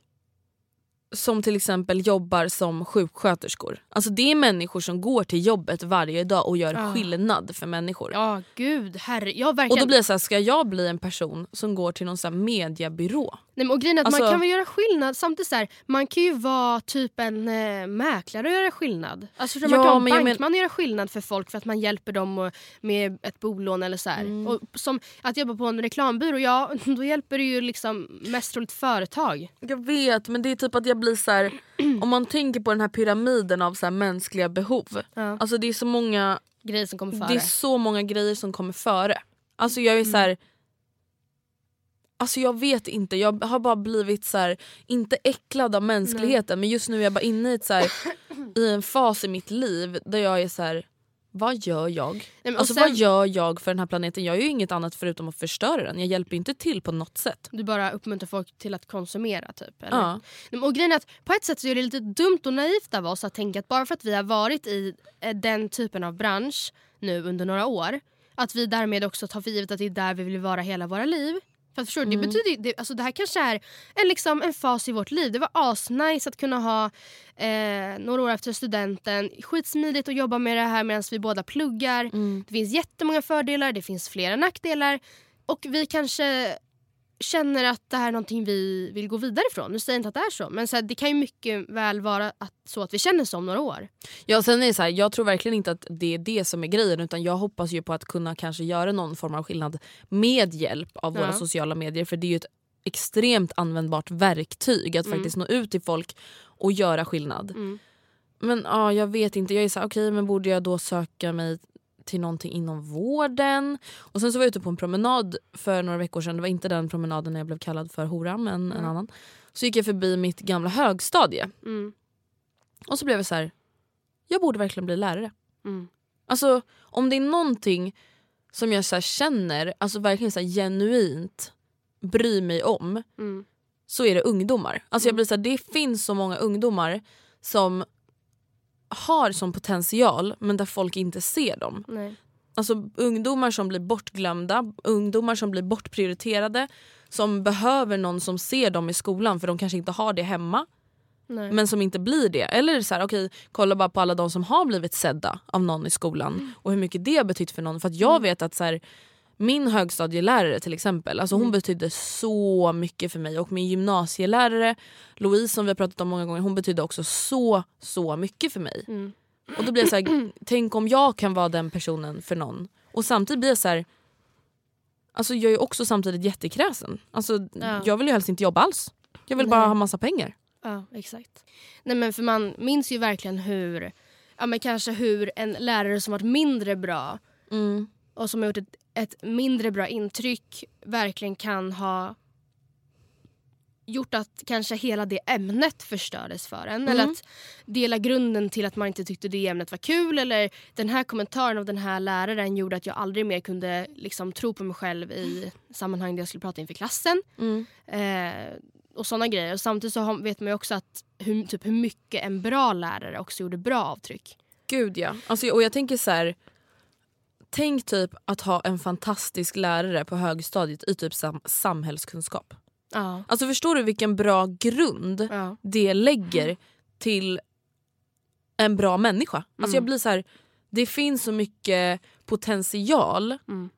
som till exempel jobbar som sjuksköterskor. Alltså det är människor som går till jobbet varje dag och gör Ja. skillnad för människor. Ja gud, herre. Jag Och verkligen... då blir det så här, ska jag bli en person som går till någon så här mediebyrå? Nej, men och grejen är att Alltså- man kan väl göra skillnad. Samtidigt så här, man kan ju vara typ en eh, mäklare och göra skillnad. Alltså, man Ja, men jag bankman och göra skillnad för folk för att man hjälper dem och- med ett bolån eller så. Mm. Och som att jobba på en reklambyrå, ja *laughs* då hjälper du ju liksom mest troligt företag. Jag vet men det är typ att jag blir så här. om man tänker på den här pyramiden av så här mänskliga behov. Ja. Alltså det är så många Grejer som kommer före. Det är så många grejer som kommer före. Alltså jag är så här. Alltså jag vet inte, jag har bara blivit så här, inte äcklad av mänskligheten men just nu är jag bara inne i, ett så här, i en fas i mitt liv där jag är så här. Vad gör jag? Nej, men Alltså sen- vad gör jag för den här planeten? Jag gör ju inget annat förutom att förstöra den. Jag hjälper inte till på något sätt. Du bara uppmuntrar folk till att konsumera typ? Eller? Ja. Och grejen är att på ett sätt så är det lite dumt och naivt av oss att tänka att bara för att vi har varit i eh, den typen av bransch nu under några år att vi därmed också tar för givet att det är där vi vill vara hela våra liv. För att förstår, du, det, betyder, det, alltså det här kanske är en, liksom, en fas i vårt liv. Det var asnice att kunna ha eh, några år efter studenten. Skitsmidigt att jobba med det här medan vi båda pluggar. Det finns jättemånga fördelar, det finns flera nackdelar. Och vi kanske känner att det här är någonting vi vill gå vidare ifrån. Nu säger jag inte att det är så, men så här, det kan ju mycket väl vara att, så att vi känner så om några år. Ja, sen är det så här, jag tror verkligen inte att det är det som är grejen utan jag hoppas ju på att kunna kanske göra någon form av skillnad med hjälp av våra Ja. sociala medier för det är ju ett extremt användbart verktyg att faktiskt nå ut till folk och göra skillnad. Mm. Men ja, jag vet inte, jag är så här, okej men borde jag då söka mig till någonting inom vården? Och sen så var jag ute på en promenad för några veckor sedan, det var inte den promenaden när jag blev kallad för hora men en annan. Så gick jag förbi mitt gamla högstadie Mm. och så blev jag så här. jag borde verkligen bli lärare. Mm. Alltså om det är någonting som jag så känner, alltså verkligen så genuint bryr mig om Mm. så är det ungdomar. Alltså jag blir så här, det finns så många ungdomar som har som potential men där folk inte ser dem. Nej. Alltså ungdomar som blir bortglömda, ungdomar som blir bortprioriterade som behöver någon som ser dem i skolan för de kanske inte har det hemma Nej. men som inte blir det. Eller så här, okej, kolla bara på alla de som har blivit sedda av någon i skolan och hur mycket det har betytt för någon. För att jag vet att så här, min högstadielärare till exempel, alltså hon betydde så mycket för mig och min gymnasielärare Louise som vi har pratat om många gånger, hon betydde också så så mycket för mig. Mm. Och då blir jag så här, *clears throat* tänk om jag kan vara den personen för någon. Och samtidigt blir jag så här, alltså jag är också samtidigt jättekräsen. Alltså, Ja. Jag vill ju helst inte jobba alls. Jag vill bara Nej. ha massa pengar. Ja, exakt. Nej, men för man minns ju verkligen hur, ja, men kanske hur en lärare som varit mindre bra Mm. och som har gjort ett, ett mindre bra intryck verkligen kan ha gjort att kanske hela det ämnet förstördes för en. Eller Mm. att dela grunden till att man inte tyckte det ämnet var kul. Eller den här kommentaren av den här läraren gjorde att jag aldrig mer kunde liksom, tro på mig själv i sammanhang där jag skulle prata inför klassen. Mm. Eh, och sådana grejer. Och samtidigt så vet man ju också att hur, typ, hur mycket en bra lärare också gjorde bra avtryck. Gud ja. Alltså, och jag tänker så här. Tänk typ att ha en fantastisk lärare på högstadiet i typ sam samhällskunskap. Ja. Alltså förstår du vilken bra grund Ja. det lägger till en bra människa? Alltså jag blir så här, det finns så mycket potential Mm.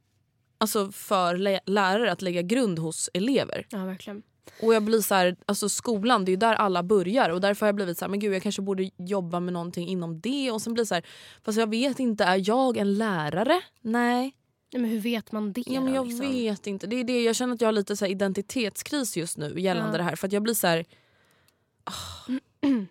alltså för lä- lärare att lägga grund hos elever. ja, verkligen. Och jag blir så här, alltså skolan det är ju där alla börjar och därför har jag blivit så här, men gud jag kanske borde jobba med någonting inom det och sen blir så här, fast jag vet inte, är jag en lärare? Nej. Nej, men hur vet man det Ja, men jag liksom? vet inte. Det är det. Jag känner att jag har lite så här identitetskris just nu gällande Ja. det här. För att jag blir så här... ah.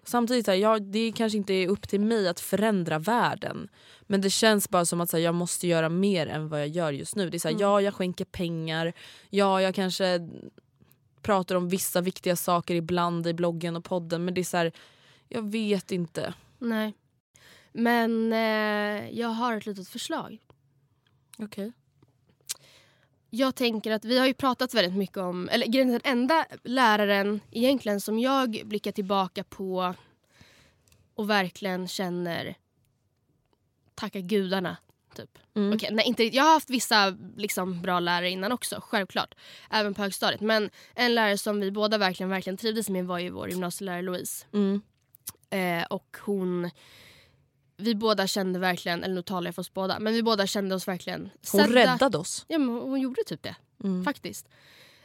Samtidigt, så här, jag, det kanske inte är upp till mig att förändra världen. Men det känns bara som att så här, jag måste göra mer än vad jag gör just nu. Det är så här, Ja, jag skänker pengar. Ja, jag kanske pratar om vissa viktiga saker ibland i bloggen och podden. Men det är så här, jag vet inte. Nej. Men eh, jag har ett litet förslag. Okej. Jag tänker att vi har ju pratat väldigt mycket om, eller den enda läraren egentligen som jag blickar tillbaka på och verkligen känner tacka gudarna. Typ. Mm. Okej, nej, inte, jag har haft vissa liksom, bra lärare innan också, självklart. Även på högstadiet. Men en lärare som vi båda verkligen, verkligen trivdes med var ju vår gymnasielärare Louise. Mm. Eh, och hon... Vi båda kände verkligen, eller nu talar jag för oss båda, men vi båda kände oss verkligen Hon sedda. räddade oss. Ja, men hon gjorde typ det. Mm. Faktiskt.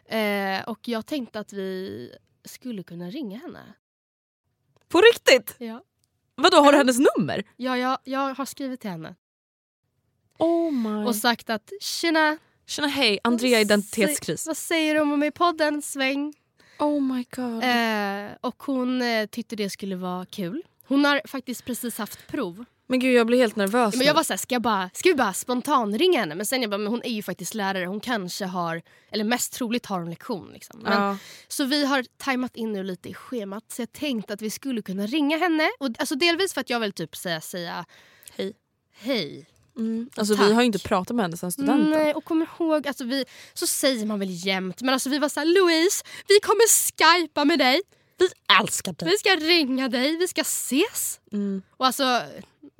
Eh, och jag tänkte att vi skulle kunna ringa henne. På riktigt? Ja, Vadå, har du hennes nummer? ja jag, jag har skrivit till henne Oh my. och sagt att tjena, Tjena hej, Andrea identitetskris. vad säger du om med i podden? Sväng. Oh my god. Eh, och hon eh, tyckte det skulle vara kul. Hon har faktiskt precis haft prov. Men gud jag blir helt nervös Men jag var såhär, ska, jag bara, ska vi bara spontan ringa henne? Men sen jag bara, men hon är ju faktiskt lärare. Hon kanske har, eller mest troligt har hon lektion. Liksom. Men, ja. Så vi har tajmat in nu lite i schemat. Så jag tänkte att vi skulle kunna ringa henne. Och, alltså delvis för att jag vill typ säga, säga Hej. hej. Mm. Alltså Tack. vi har ju inte pratat med henne sen studenten. Nej, och kom ihåg, alltså vi, så säger man väl jämt. Men alltså vi var såhär, Louise, vi kommer skypa med dig. Vi älskar dig. Vi ska ringa dig, vi ska ses. Mm. Och alltså,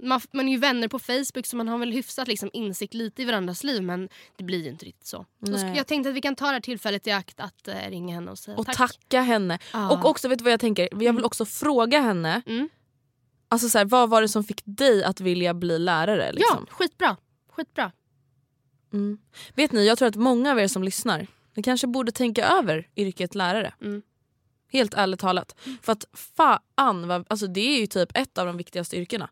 man, man är ju vänner på Facebook så man har väl hyfsat liksom insikt lite i varandras liv men det blir ju inte riktigt så. så jag tänkte att vi kan ta det här tillfället i akt att eh, ringa henne och säga Och tack. tacka henne. Ja. Och också, vet du vad jag tänker? Jag vill också fråga henne, Mm. Alltså så här, vad var det som fick dig att vilja bli lärare? Liksom? Ja, skitbra. Skitbra. Mm. Vet ni, jag tror att många av er som lyssnar, ni kanske borde tänka över yrket lärare. Mm. Helt ärligt talat. För att fan, vad, alltså det är ju typ ett av de viktigaste yrkena.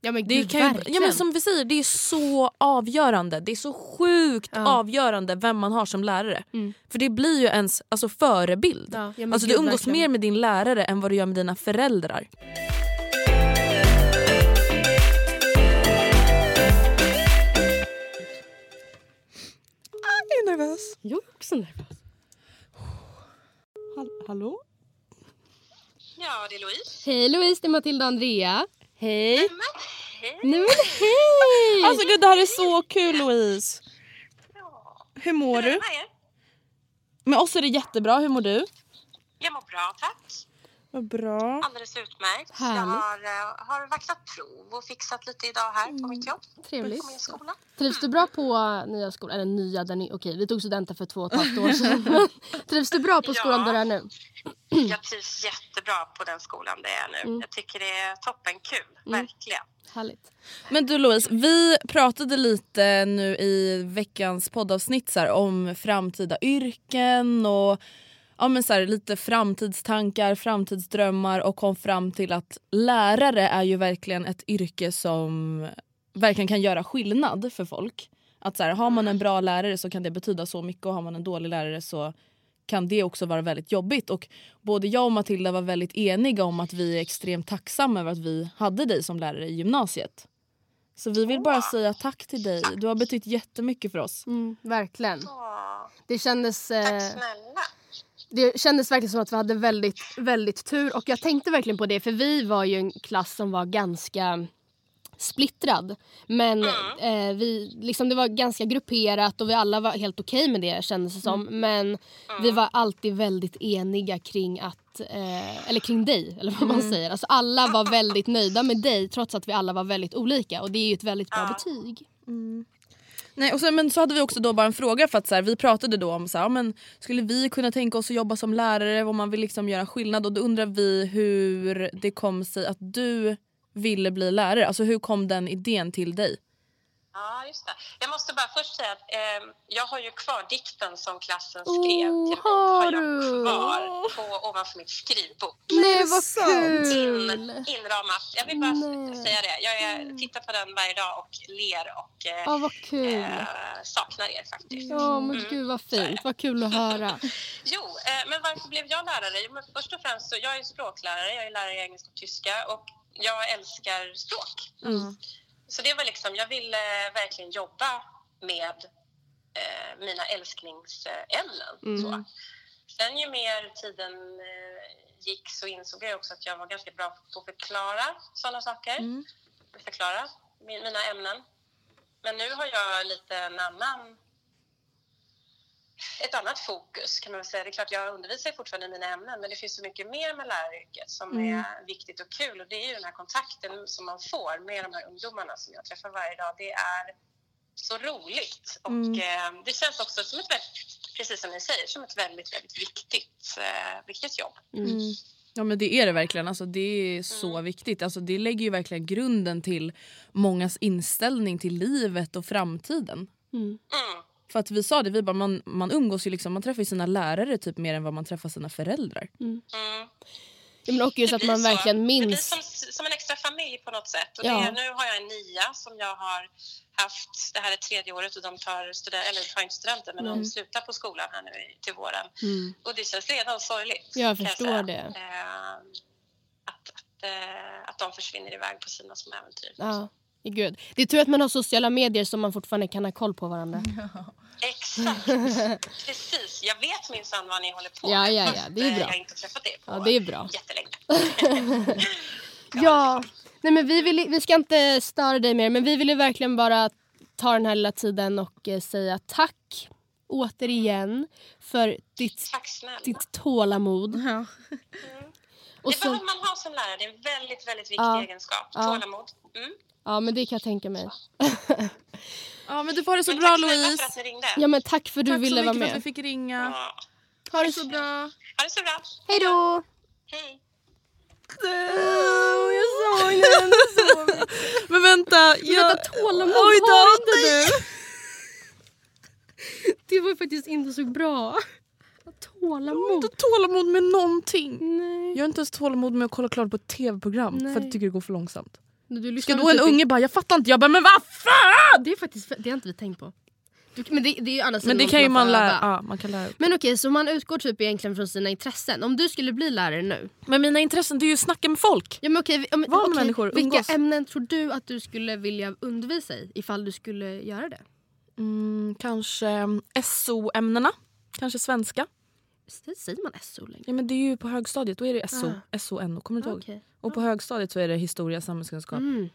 Ja men Det gud, kan ju, ja, men som vi säger, det är så avgörande. Det är så sjukt Ja. avgörande vem man har som lärare. Mm. För det blir ju ens alltså, förebild. Ja, ja, alltså, du gud, umgås verkligen. mer med din lärare än vad du gör med dina föräldrar. Är nervös. Jag är också nervös. hallå? Ja, det är Louise. Hej Louise, det är Matilda och Andrea. Hej. Men hej! Nej men hej! Alltså gud det här är så kul Louise. Ja. Hur mår Hur du? Med oss är det jättebra, hur mår du? Jag mår bra, tack. Vad bra. Alldeles utmärkt. Jag Härligt. har, eh, har vaxat prov och fixat lite idag här på mitt jobb. Trevligt. På min skola. Trivs du bra på nya skolan? Eller nya, där ni, okej vi tog studenten för två och ett halvt år sedan. *laughs* *laughs* Trivs du bra på Ja. skolan där du är nu? Jag trivs jättebra på den skolan det är nu. Mm. Jag tycker det är toppen kul, Mm. verkligen. Härligt. Men du Louise, vi pratade lite nu i veckans poddavsnitt så här, om framtida yrken och ja, men så här, lite framtidstankar, framtidsdrömmar och kom fram till att lärare är ju verkligen ett yrke som verkligen kan göra skillnad för folk. Att så här, Har man en bra lärare så kan det betyda så mycket och har man en dålig lärare så kan det också vara väldigt jobbigt. Och både jag och Matilda var väldigt eniga om att vi är extremt tacksamma över att vi hade dig som lärare i gymnasiet. Så vi vill bara säga tack till dig. Du har betytt jättemycket för oss. Mm, verkligen. Det kändes, tack eh, snälla. Det kändes verkligen som att vi hade väldigt, väldigt tur. Och jag tänkte verkligen på det för vi var ju en klass som var ganska splittrad. Men eh, vi, liksom, det var ganska grupperat och vi alla var helt okej med det kändes det som. Men vi var alltid väldigt eniga kring att, eh, eller kring dig eller vad man säger. Alltså, alla var väldigt nöjda med dig trots att vi alla var väldigt olika och det är ju ett väldigt bra betyg. Nej, och sen, men så hade vi också då bara en fråga för att så här, vi pratade då om så här, men skulle vi kunna tänka oss att jobba som lärare om man vill liksom göra skillnad och då undrar vi hur det kom sig att du ville bli lärare. Alltså hur kom den idén till dig? Ja, just det. Jag måste bara först säga att eh, jag har ju kvar dikten som klassen skrev Oh, till mig. har jag du? kvar på, ovanför mitt skrivbord. Nej vad In, kul! inramat. Jag vill bara Nej. säga det. Jag är, tittar på den varje dag och ler och eh, Ja vad kul. eh, saknar er faktiskt. Ja men Mm. gud vad fint, vad kul att höra. *laughs* Jo, eh, men varför blev jag lärare? Jo, men först och främst så jag är språklärare, jag är lärare i engelska och tyska och jag älskar språk. Mm. Så det var liksom, jag ville verkligen jobba med eh, mina älsklingsämnen. Mm. Så. Sen ju mer tiden eh, gick så insåg jag också att jag var ganska bra på att förklara sådana saker. Mm. Förklara min, mina ämnen. Men nu har jag lite en annan ett annat fokus kan man väl säga. Det är klart jag undervisar fortfarande i mina ämnen men det finns så mycket mer med läraryrket som Mm. är viktigt och kul och det är ju den här kontakten som man får med de här ungdomarna som jag träffar varje dag. Det är så roligt och Mm. eh, det känns också som ett väldigt, precis som ni säger, som ett väldigt, väldigt viktigt, eh, viktigt jobb. Mm. Ja men det är det verkligen. Alltså, det är så viktigt. Alltså, det lägger ju verkligen grunden till mångas inställning till livet och framtiden. Mm. Mm. För att vi sa det, vi bara, man, man umgås ju liksom, man träffar ju sina lärare typ mer än vad man träffar sina föräldrar. Mm. Ja, men och just Det att man så. verkligen Det blir minns. som, som en extra familj på något sätt. Och Ja. det, nu har jag en nia som jag har haft, det här är tredje året och de tar, student, eller tar inte studenter men Mm. de slutar på skolan här nu i- till våren. Mm. Och det känns redan sorgligt. Jag förstår säga. det. Eh, att, att, eh, att de försvinner iväg på sina små äventyr. Ja, gud. Det är tur att man har sociala medier som man fortfarande kan ha koll på varandra. Exakt, *laughs* precis. Jag vet minsann vad ni håller på Ja, med. ja, ja, fast, det är eh, bra. Jag har inte träffat er på Ja, det är bra. jättelänge. *laughs* *laughs* Ja, nej men vi, vill, vi ska inte störa dig mer men vi ville verkligen bara ta den här lilla tiden och eh, säga tack återigen för ditt, ditt tålamod. Ja. Och det så, behöver man ha som lärare. Det är en väldigt, väldigt viktig Ja. egenskap. Ja. Tålamod. Mm. Ja men det kan jag tänka mig. *laughs* ja men du får det så Men bra tack Louise. för att ni ringde. Ja men tack för att du Tack ville så vara mycket för att vi med. fick ringa. Ja. Ha det så bra. Ha det så bra. Hej då! Hej. Jag såg den. *laughs* Men vänta. Jag... Vänta, tålamod Oj då, har inte nej. du. *laughs* Det var faktiskt inte så bra. Tålamod. inte tålamod med någonting. Nej. Jag har inte ens tålamod med att kolla klart på ett tv-program för att jag tycker det går för långsamt. Du, du Ska då en typ- unge bara, jag fattar inte. Jag bara, men vad fan! Det är faktiskt det har inte vi tänkt på. Du, men det, det är ju annars Men det kan ju man lära, ja, man kan lära upp. Men okej, så man utgår typ egentligen från sina intressen. Om du skulle bli lärare nu. Men mina intressen det är ju att snacka med folk. Ja, men okej, om, Vara med människor, vilka umgås. ämnen tror du att du skulle vilja undervisa i ifall du skulle göra det? Mm, kanske SO-ämnena. Kanske svenska. Säger man SO längre? Ja, men det är ju på högstadiet, då är det SO. Ah. SO-NO, kommer du inte ihåg? Okej. Och på högstadiet så är det historia, samhällskunskap. Mm.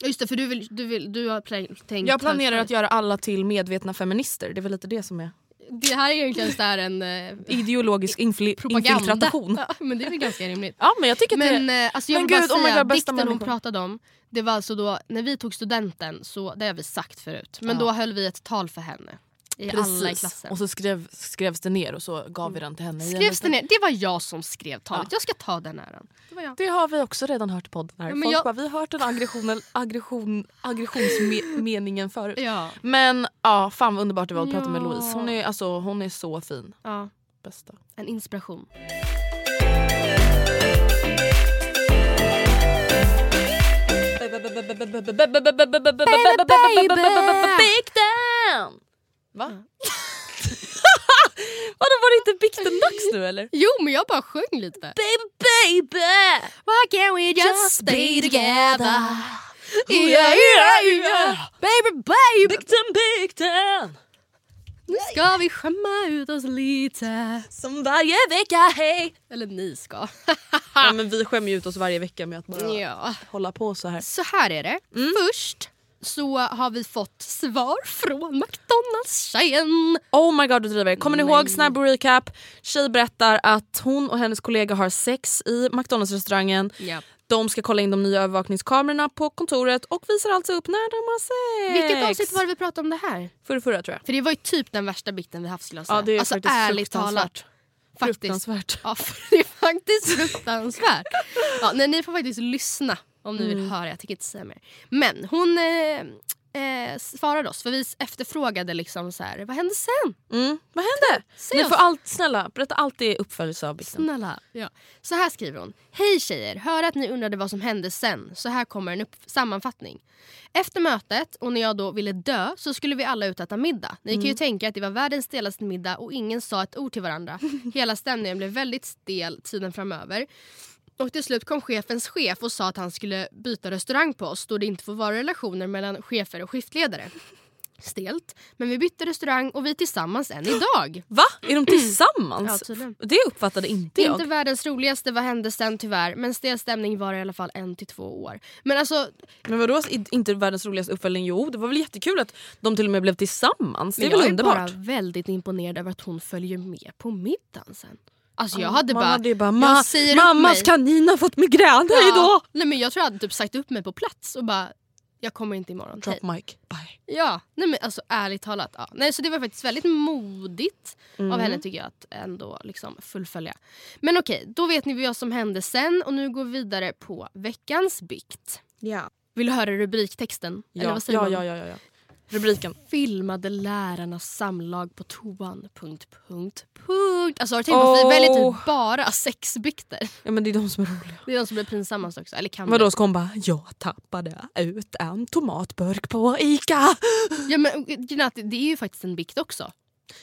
Just det, för du, vill, du, vill, du har tänkt... Jag planerar att göra alla till medvetna feminister. Det är väl lite det som är Det här är egentligen så här en eh, ideologisk infli- propaganda. infiltration. *laughs* Ja, men det är väl ganska rimligt. Ja men jag tycker att Men, det eh, alltså jag Men gud, bara oh säga, God, bästa dikten hon människor. pratade om, det var alltså då när vi tog studenten, så, det har vi sagt förut, men Ja. då höll vi ett tal för henne. I alla i klassen. Och så skrev, skrevs det ner och så gav vi den till henne. Skrevs det ner? Det var jag som skrev talet, Ja. jag ska ta den äran. Det. Det har vi också redan hört i podden. Här. Ja, Folk jag- bara, vi har hört den aggressionen, aggression, aggressionsmeningen förut. Ja. Men ja, fan vad underbart det var att prata med. Louise. Hon är, alltså, hon är så fin. ja, Bästa. en inspiration. Big down! Va? *laughs* Vadå var det inte bikten-dags nu eller? Jo men jag bara sjöng lite. Baby baby! Why can't we just be together? Yeah, yeah, yeah. Baby baby! Bikten, bikten! Nu ska vi skämma ut oss lite. Som varje vecka, hej! Eller ni ska. Ja, men vi skämmer ut oss varje vecka med att bara Ja. hålla på så här. Så här är det. Först så har vi fått svar från McDonalds-tjejen. Oh my god du driver. Kommer ni Nej. ihåg snabb recap? Tjej berättar att hon och hennes kollega har sex i McDonalds restaurangen. Ja. De ska kolla in de nya övervakningskamerorna på kontoret och visar alltså upp när de har sex. Vilket avsnitt var det vi pratade om det här? Förra, förra tror jag. För det var ju typ den värsta biten vi haft skulle jag säga. Ja, det är alltså faktiskt ärligt talat. Faktiskt. Fruktansvärt. Ja, *laughs* det är faktiskt fruktansvärt. Ja, nej, ni får faktiskt lyssna om ni vill höra. Jag tänker inte säga mer. Men hon eh, eh, svarade oss för vi efterfrågade liksom så här, vad hände sen? Mm. Vad hände? Ni får allt, snälla berätta alltid uppföljelse av biten. Snälla. Ja. Så här skriver hon. Hej tjejer, hör att ni undrade vad som hände sen. Så här kommer en sammanfattning. Efter mötet och när jag då ville dö så skulle vi alla ut och äta middag. Ni kan ju tänka att det var världens stelaste middag och ingen sa ett ord till varandra. *laughs* Hela stämningen blev väldigt stel tiden framöver. Och till slut kom chefens chef och sa att han skulle byta restaurang på oss då det inte får vara relationer mellan chefer och skiftledare. Stelt. Men vi bytte restaurang och vi är tillsammans än idag. Va? Är de tillsammans? Ja, tydligen. det uppfattade inte jag. Inte världens roligaste, vad hände sen tyvärr. Men stel stämning var i alla fall en till två år. Men alltså, Men vadå inte världens roligaste uppföljning? Jo det var väl jättekul att de till och med blev tillsammans. Det är väl jag är underbart? bara väldigt imponerad över att hon följer med på middagen sen. Alltså jag Ja, hade man bara... hade bara "Ma- mammas mig." kanin har fått migrän, Ja. hejdå! Nej men jag tror jag hade typ sagt upp mig på plats och bara jag kommer inte imorgon. Drop mic, bye. Ja, nej men alltså ärligt talat. Ja. Nej, så det var faktiskt väldigt modigt Mm. av henne tycker jag att ändå liksom fullfölja. Men okej, då vet ni vad som hände sen och nu går vi vidare på veckans bikt. Ja. Vill du höra rubriktexten? Eller Ja, vad säger ja, man? ja, ja, ja, ja. Rubriken. Filmade lärarnas samlag på toan... Punkt, punkt, punkt. Alltså har du tänkt på att vi väljer typ bara sexbikter? Ja men det är de som är roliga. Det är de som blir pinsammast också. Eller kan Vadå ska hon bara “jag tappade ut en tomatburk på ICA”? Ja, men, det är ju faktiskt en bikt också.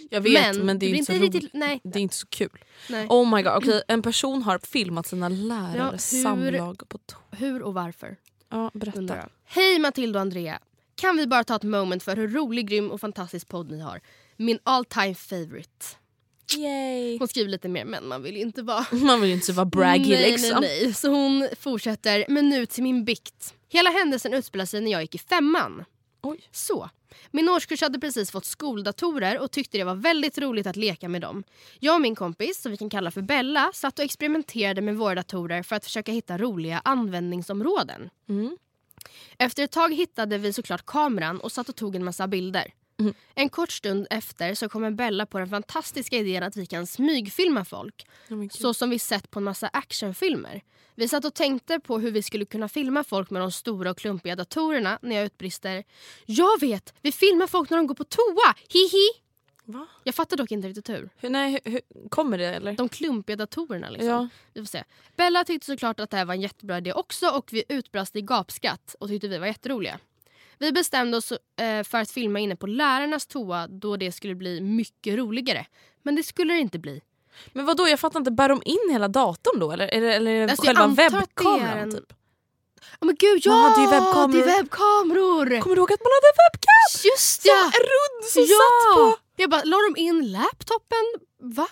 Jag vet men, det är inte så roligt. riktigt... Nej. Det är inte så kul. nej. Oh my god, okej en person har filmat sina lärares Ja, hur- samlag på to- Hur och varför? Ja berätta. undrar. Hej Matilda och Andrea. Kan vi bara ta ett moment för hur rolig, grym och fantastisk podd ni har. Min all time favorite. Yay. Hon skriver lite mer men man vill ju inte vara *laughs* Man vill ju inte vara braggy nej, liksom. Nej, nej. Så hon fortsätter, men nu till min bikt. Hela händelsen utspelar sig när jag gick i femman. Oj. Så. Min årskurs hade precis fått skoldatorer och tyckte det var väldigt roligt att leka med dem. Jag och min kompis, som vi kan kalla för Bella, satt och experimenterade med våra datorer för att försöka hitta roliga användningsområden. Mm. Efter ett tag hittade vi såklart kameran och satt och tog en massa bilder. Mm. En kort stund efter så kommer Bella på den fantastiska idén att vi kan smygfilma folk. Oh. Så som vi sett på en massa actionfilmer. Vi satt och tänkte på hur vi skulle kunna filma folk med de stora och klumpiga datorerna när jag utbrister Jag vet! Vi filmar folk när de går på toa! Hihi! Va? Jag fattar dock inte riktigt hur. Hur, nej, hur, hur, kommer det eller? De klumpiga datorerna liksom. Ja. Vi får se. Bella tyckte såklart att det här var en jättebra idé också och vi utbrast i gapskratt och tyckte vi var jätteroliga. Vi bestämde oss eh, för att filma inne på lärarnas toa då det skulle bli mycket roligare. Men det skulle det inte bli. Men vad då jag fattar inte, bär de in hela datorn då eller, eller, eller Alltså, själva webbkameran? en- Typ? Oh men gud, ja! Man hade ju webbkameror. Det är webbkameror! Kommer du ihåg att man hade webcam? Just ja! En rund som ja! satt på... Jag bara, la de in laptopen? Va?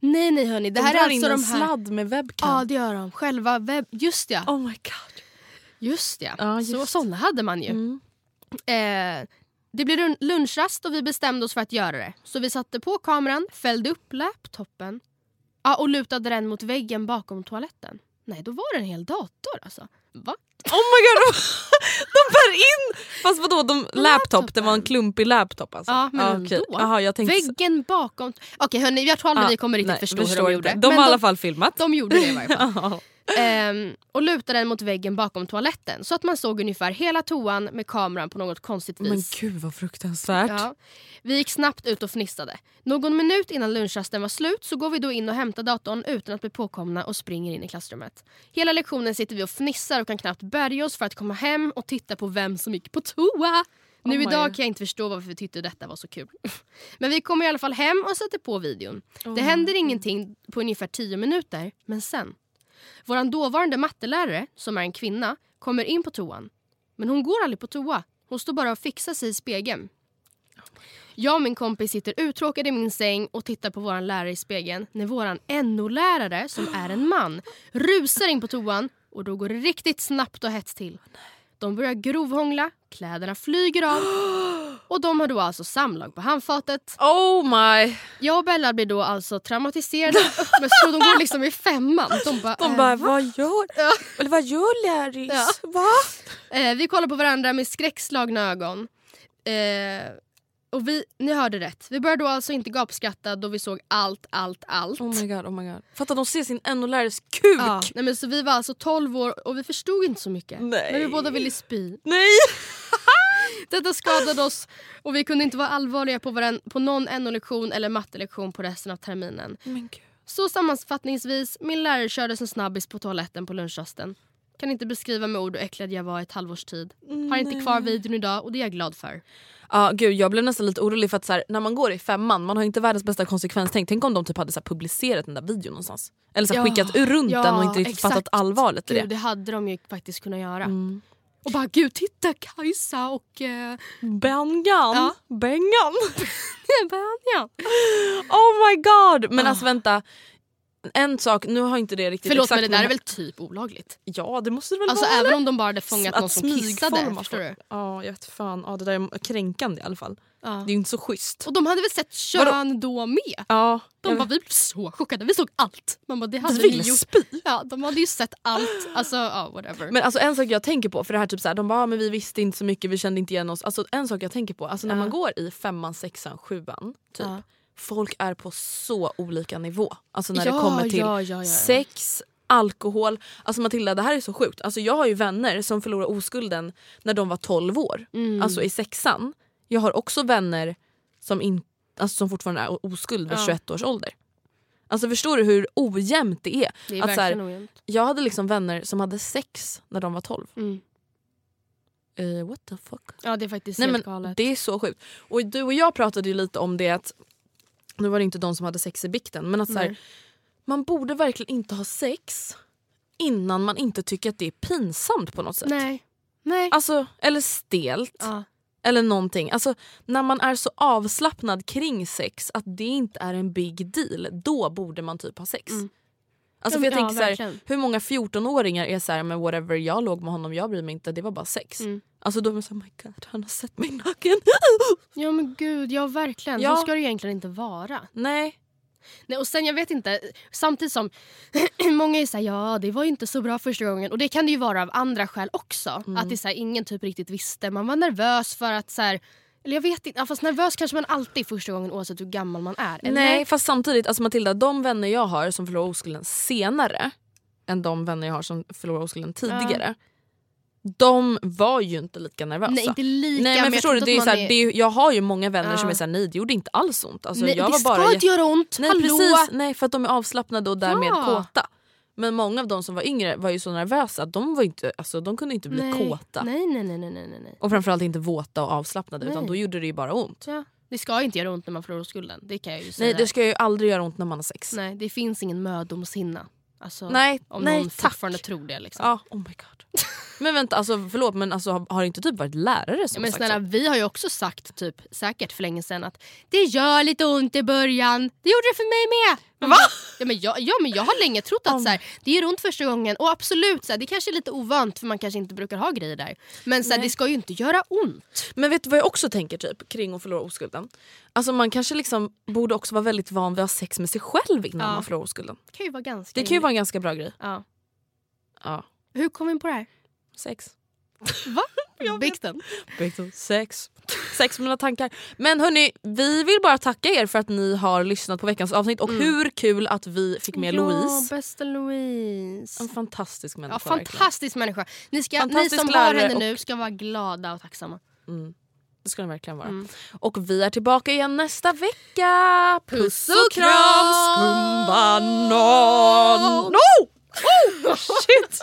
Nej nej hörni, det De här är alltså de här... sladd med webcam. Ja det gör de. Själva webb... Just ja. Oh my god. Just ja. Ja, Så, just. såna hade man ju. Mm. Eh, det blev lun- lunchrast och vi bestämde oss för att göra det. Så vi satte på kameran, fällde upp laptopen ja, och lutade den mot väggen bakom toaletten. Nej, då var det en hel dator alltså. Va? Oh my god, *laughs* de bär in! Fast vadå, de, laptop, det var en klumpig laptop alltså? Ja, men Ah, okej. Jaha, jag tänkte... Väggen bakom... Okej hörni, jag tror aldrig Ah, vi kommer riktigt nej, förstå hur de gjorde. De har i alla fall filmat. de gjorde det i varje fall. *laughs* Ehm, och lutade den mot väggen bakom toaletten så att man såg ungefär hela toan med kameran på något konstigt vis. Men gud vad fruktansvärt. Ja. Vi gick snabbt ut och fnissade. Någon minut innan lunchrasten var slut så går vi då in och hämtar datorn utan att bli påkomna och springer in i klassrummet. Hela lektionen sitter vi och fnissar och kan knappt bärga oss för att komma hem och titta på vem som gick på toa. Nu Oh idag kan jag inte förstå varför vi tyckte detta var så kul. *laughs* Men vi kommer i alla fall hem och sätter på videon. Oh Det händer ingenting på ungefär 10 minuter, men sen. Vår dåvarande mattelärare, som är en kvinna, kommer in på toan. Men hon går aldrig på toa. Hon står bara och fixar sig i spegeln. Jag och min kompis sitter uttråkade i min säng och tittar på vår lärare i spegeln när vår NO-lärare, som är en man, rusar in på toan och då går det riktigt snabbt och hett till. De börjar grovhångla, kläderna flyger av och de har då alltså samlag på handfatet. Oh my. Jag och Bella blir då alltså traumatiserade men så de går liksom i femman. De bara, De eh, bara, va? vad gör, Ja. eller vad gör Larrys? Ja. Va? Eh, vi kollar på varandra med skräckslagna ögon. Eh, och vi, ni hörde rätt. Vi började då alltså inte gapskratta då vi såg allt, allt, allt. Oh my god, oh my god. Fatta de ser sin NO-lärares kuk! Ja, nej men så vi var alltså 12 år och vi förstod inte så mycket. Nej. Men vi båda ville spy. Nej! *laughs* *laughs* Detta skadade oss och vi kunde inte vara allvarliga på, varann, på någon NO-lektion eller mattelektion på resten av terminen. Så sammanfattningsvis, min lärare körde som snabbis på toaletten på lunchrasten. Kan inte beskriva med ord hur äcklad jag var i ett halvårs tid. Har inte kvar videon idag och det är jag glad för. Ja gud jag blev nästan lite orolig för att så här, när man går i femman, man har inte världens bästa konsekvenstänk. Tänk om de typ hade så här, publicerat den där videon någonstans. Eller så här, Ja, skickat runt ja, den och inte riktigt exakt. fattat allvaret i Gud, det. det hade de ju faktiskt kunnat göra. Mm. Och bara gud titta Kajsa och eh, Bengan! Ja. Bengan! *laughs* Vanja. Oh my god! Men Ah. alltså vänta. En sak, nu har inte det riktigt Förlåt exakt men det där är väl typ olagligt? Ja det måste det väl Alltså vara? även om de bara hade fångat någon som kissade. Förstår du? Ja jag vet fan, ja, det där är kränkande i alla fall. Ja. Det är ju inte så schysst. Och de hade väl sett kön då med? Ja, De bara, vi blev så chockade, vi såg allt. Man bara, det hade ville gjort. spy. Ja, de hade ju sett allt. Alltså, ja, whatever. Men alltså en sak jag tänker på, för det här typ så här, de bara ah, men vi visste inte så mycket, vi kände inte igen oss. Alltså en sak jag tänker på, alltså när man går i femman, sexan, sjuan, typ. Folk är på så olika nivå. Alltså när det kommer till sex, alkohol. Alltså Matilda det här är så sjukt. Alltså jag har ju vänner som förlorade oskulden när de var 12 år. Mm. Alltså i sexan. Jag har också vänner som, in, alltså, som fortfarande är oskuld vid Ja. 21 års ålder. Alltså förstår du hur ojämnt det är? det är att så här, verkligen ojämnt. jag hade liksom vänner som hade sex när de var 12. Mm. Eh, what the fuck? Ja, det är faktiskt Nej, helt men galet. det är så sjukt. Och du och jag pratade ju lite om det att, nu var det inte de som hade sex i bikten, men att så här, man borde verkligen inte ha sex innan man inte tycker att det är pinsamt på något sätt. Nej. Nej. Alltså, eller stelt. Ja. Eller någonting. Alltså, när man är så avslappnad kring sex att det inte är en big deal, då borde man typ ha sex. Mm. Alltså, Ja, för jag ja, tänker så här, hur många 14-åringar är så här, men whatever jag låg med honom, jag bryr mig inte, det var bara sex. Mm. Alltså då är man såhär, my god han har sett mig naken. ja men gud, ja verkligen. Ja. Så ska det egentligen inte vara. Nej. Nej, och sen jag vet inte, samtidigt som *clears throat* många är såhär ja det var inte så bra första gången och det kan det ju vara av andra skäl också. Mm. Att det är så här, ingen typ riktigt visste, man var nervös för att så här, eller jag vet inte, ja, fast nervös kanske man alltid är första gången oavsett hur gammal man är. Eller? Nej fast samtidigt, alltså Matilda, de vänner jag har som förlorar oskulden senare än de vänner jag har som förlorar oskulden tidigare. De var ju inte lika nervösa. Nej inte lika Nej men jag förstår du, tror det är att så man här, det är, jag har ju många vänner Ja. som är såhär, nej det gjorde inte alls ont. Alltså, Nej, jag det var ska bara inte göra ont, nej, hallå! precis, nej för att de är avslappnade och därmed Ja. kåta. Men många av de som var yngre var ju så nervösa att de, var inte, alltså, de kunde inte bli nej. kåta. Nej, nej, nej, nej, nej, nej. Och framförallt inte våta och avslappnade utan Nej. då gjorde det ju bara ont. Ja. Det ska inte göra ont när man förlorar skulden, det kan jag ju säga. Nej det ska ju aldrig göra ont när man har sex. Nej, det finns ingen mödomshinna. Alltså, Nej, om nej någon tack. fortfarande tror det. Liksom. Ja, oh my god. Men vänta, alltså, förlåt men alltså, har- det inte typ varit lärare som men sagt snälla, så? vi har ju också sagt typ säkert för länge sedan att det gör lite ont i början. Det gjorde det för mig med. Man Va? Ja men, jag, ja men jag har länge trott att så här, det gör ont första gången och absolut så här, det kanske är lite ovant för man kanske inte brukar ha grejer där. Men så här, det ska ju inte göra ont. Men vet du vad jag också tänker typ kring att förlora oskulden? Alltså man kanske liksom borde också vara väldigt van vid att ha sex med sig själv innan Ja. man förlorar oskulden. Det kan ju vara ganska Det kan ju vara en ganska bra grej. ja. Ja. Hur kom vi in på det här? Sex. Va? *laughs* Bikten? Sex. Sex med mina tankar. Men hörni, vi vill bara tacka er för att ni har lyssnat på veckans avsnitt och hur kul att vi fick med ja, Louise. bästa Louise. En fantastisk människa Ja, verkligen. fantastisk människa. Ni, ska, ni Fantastisk som har lärare henne och- nu ska vara glada och tacksamma. Mm. Det ska den verkligen vara. Mm. Och vi är tillbaka igen nästa vecka. Puss och kram, skumbanan! No! Oh, shit!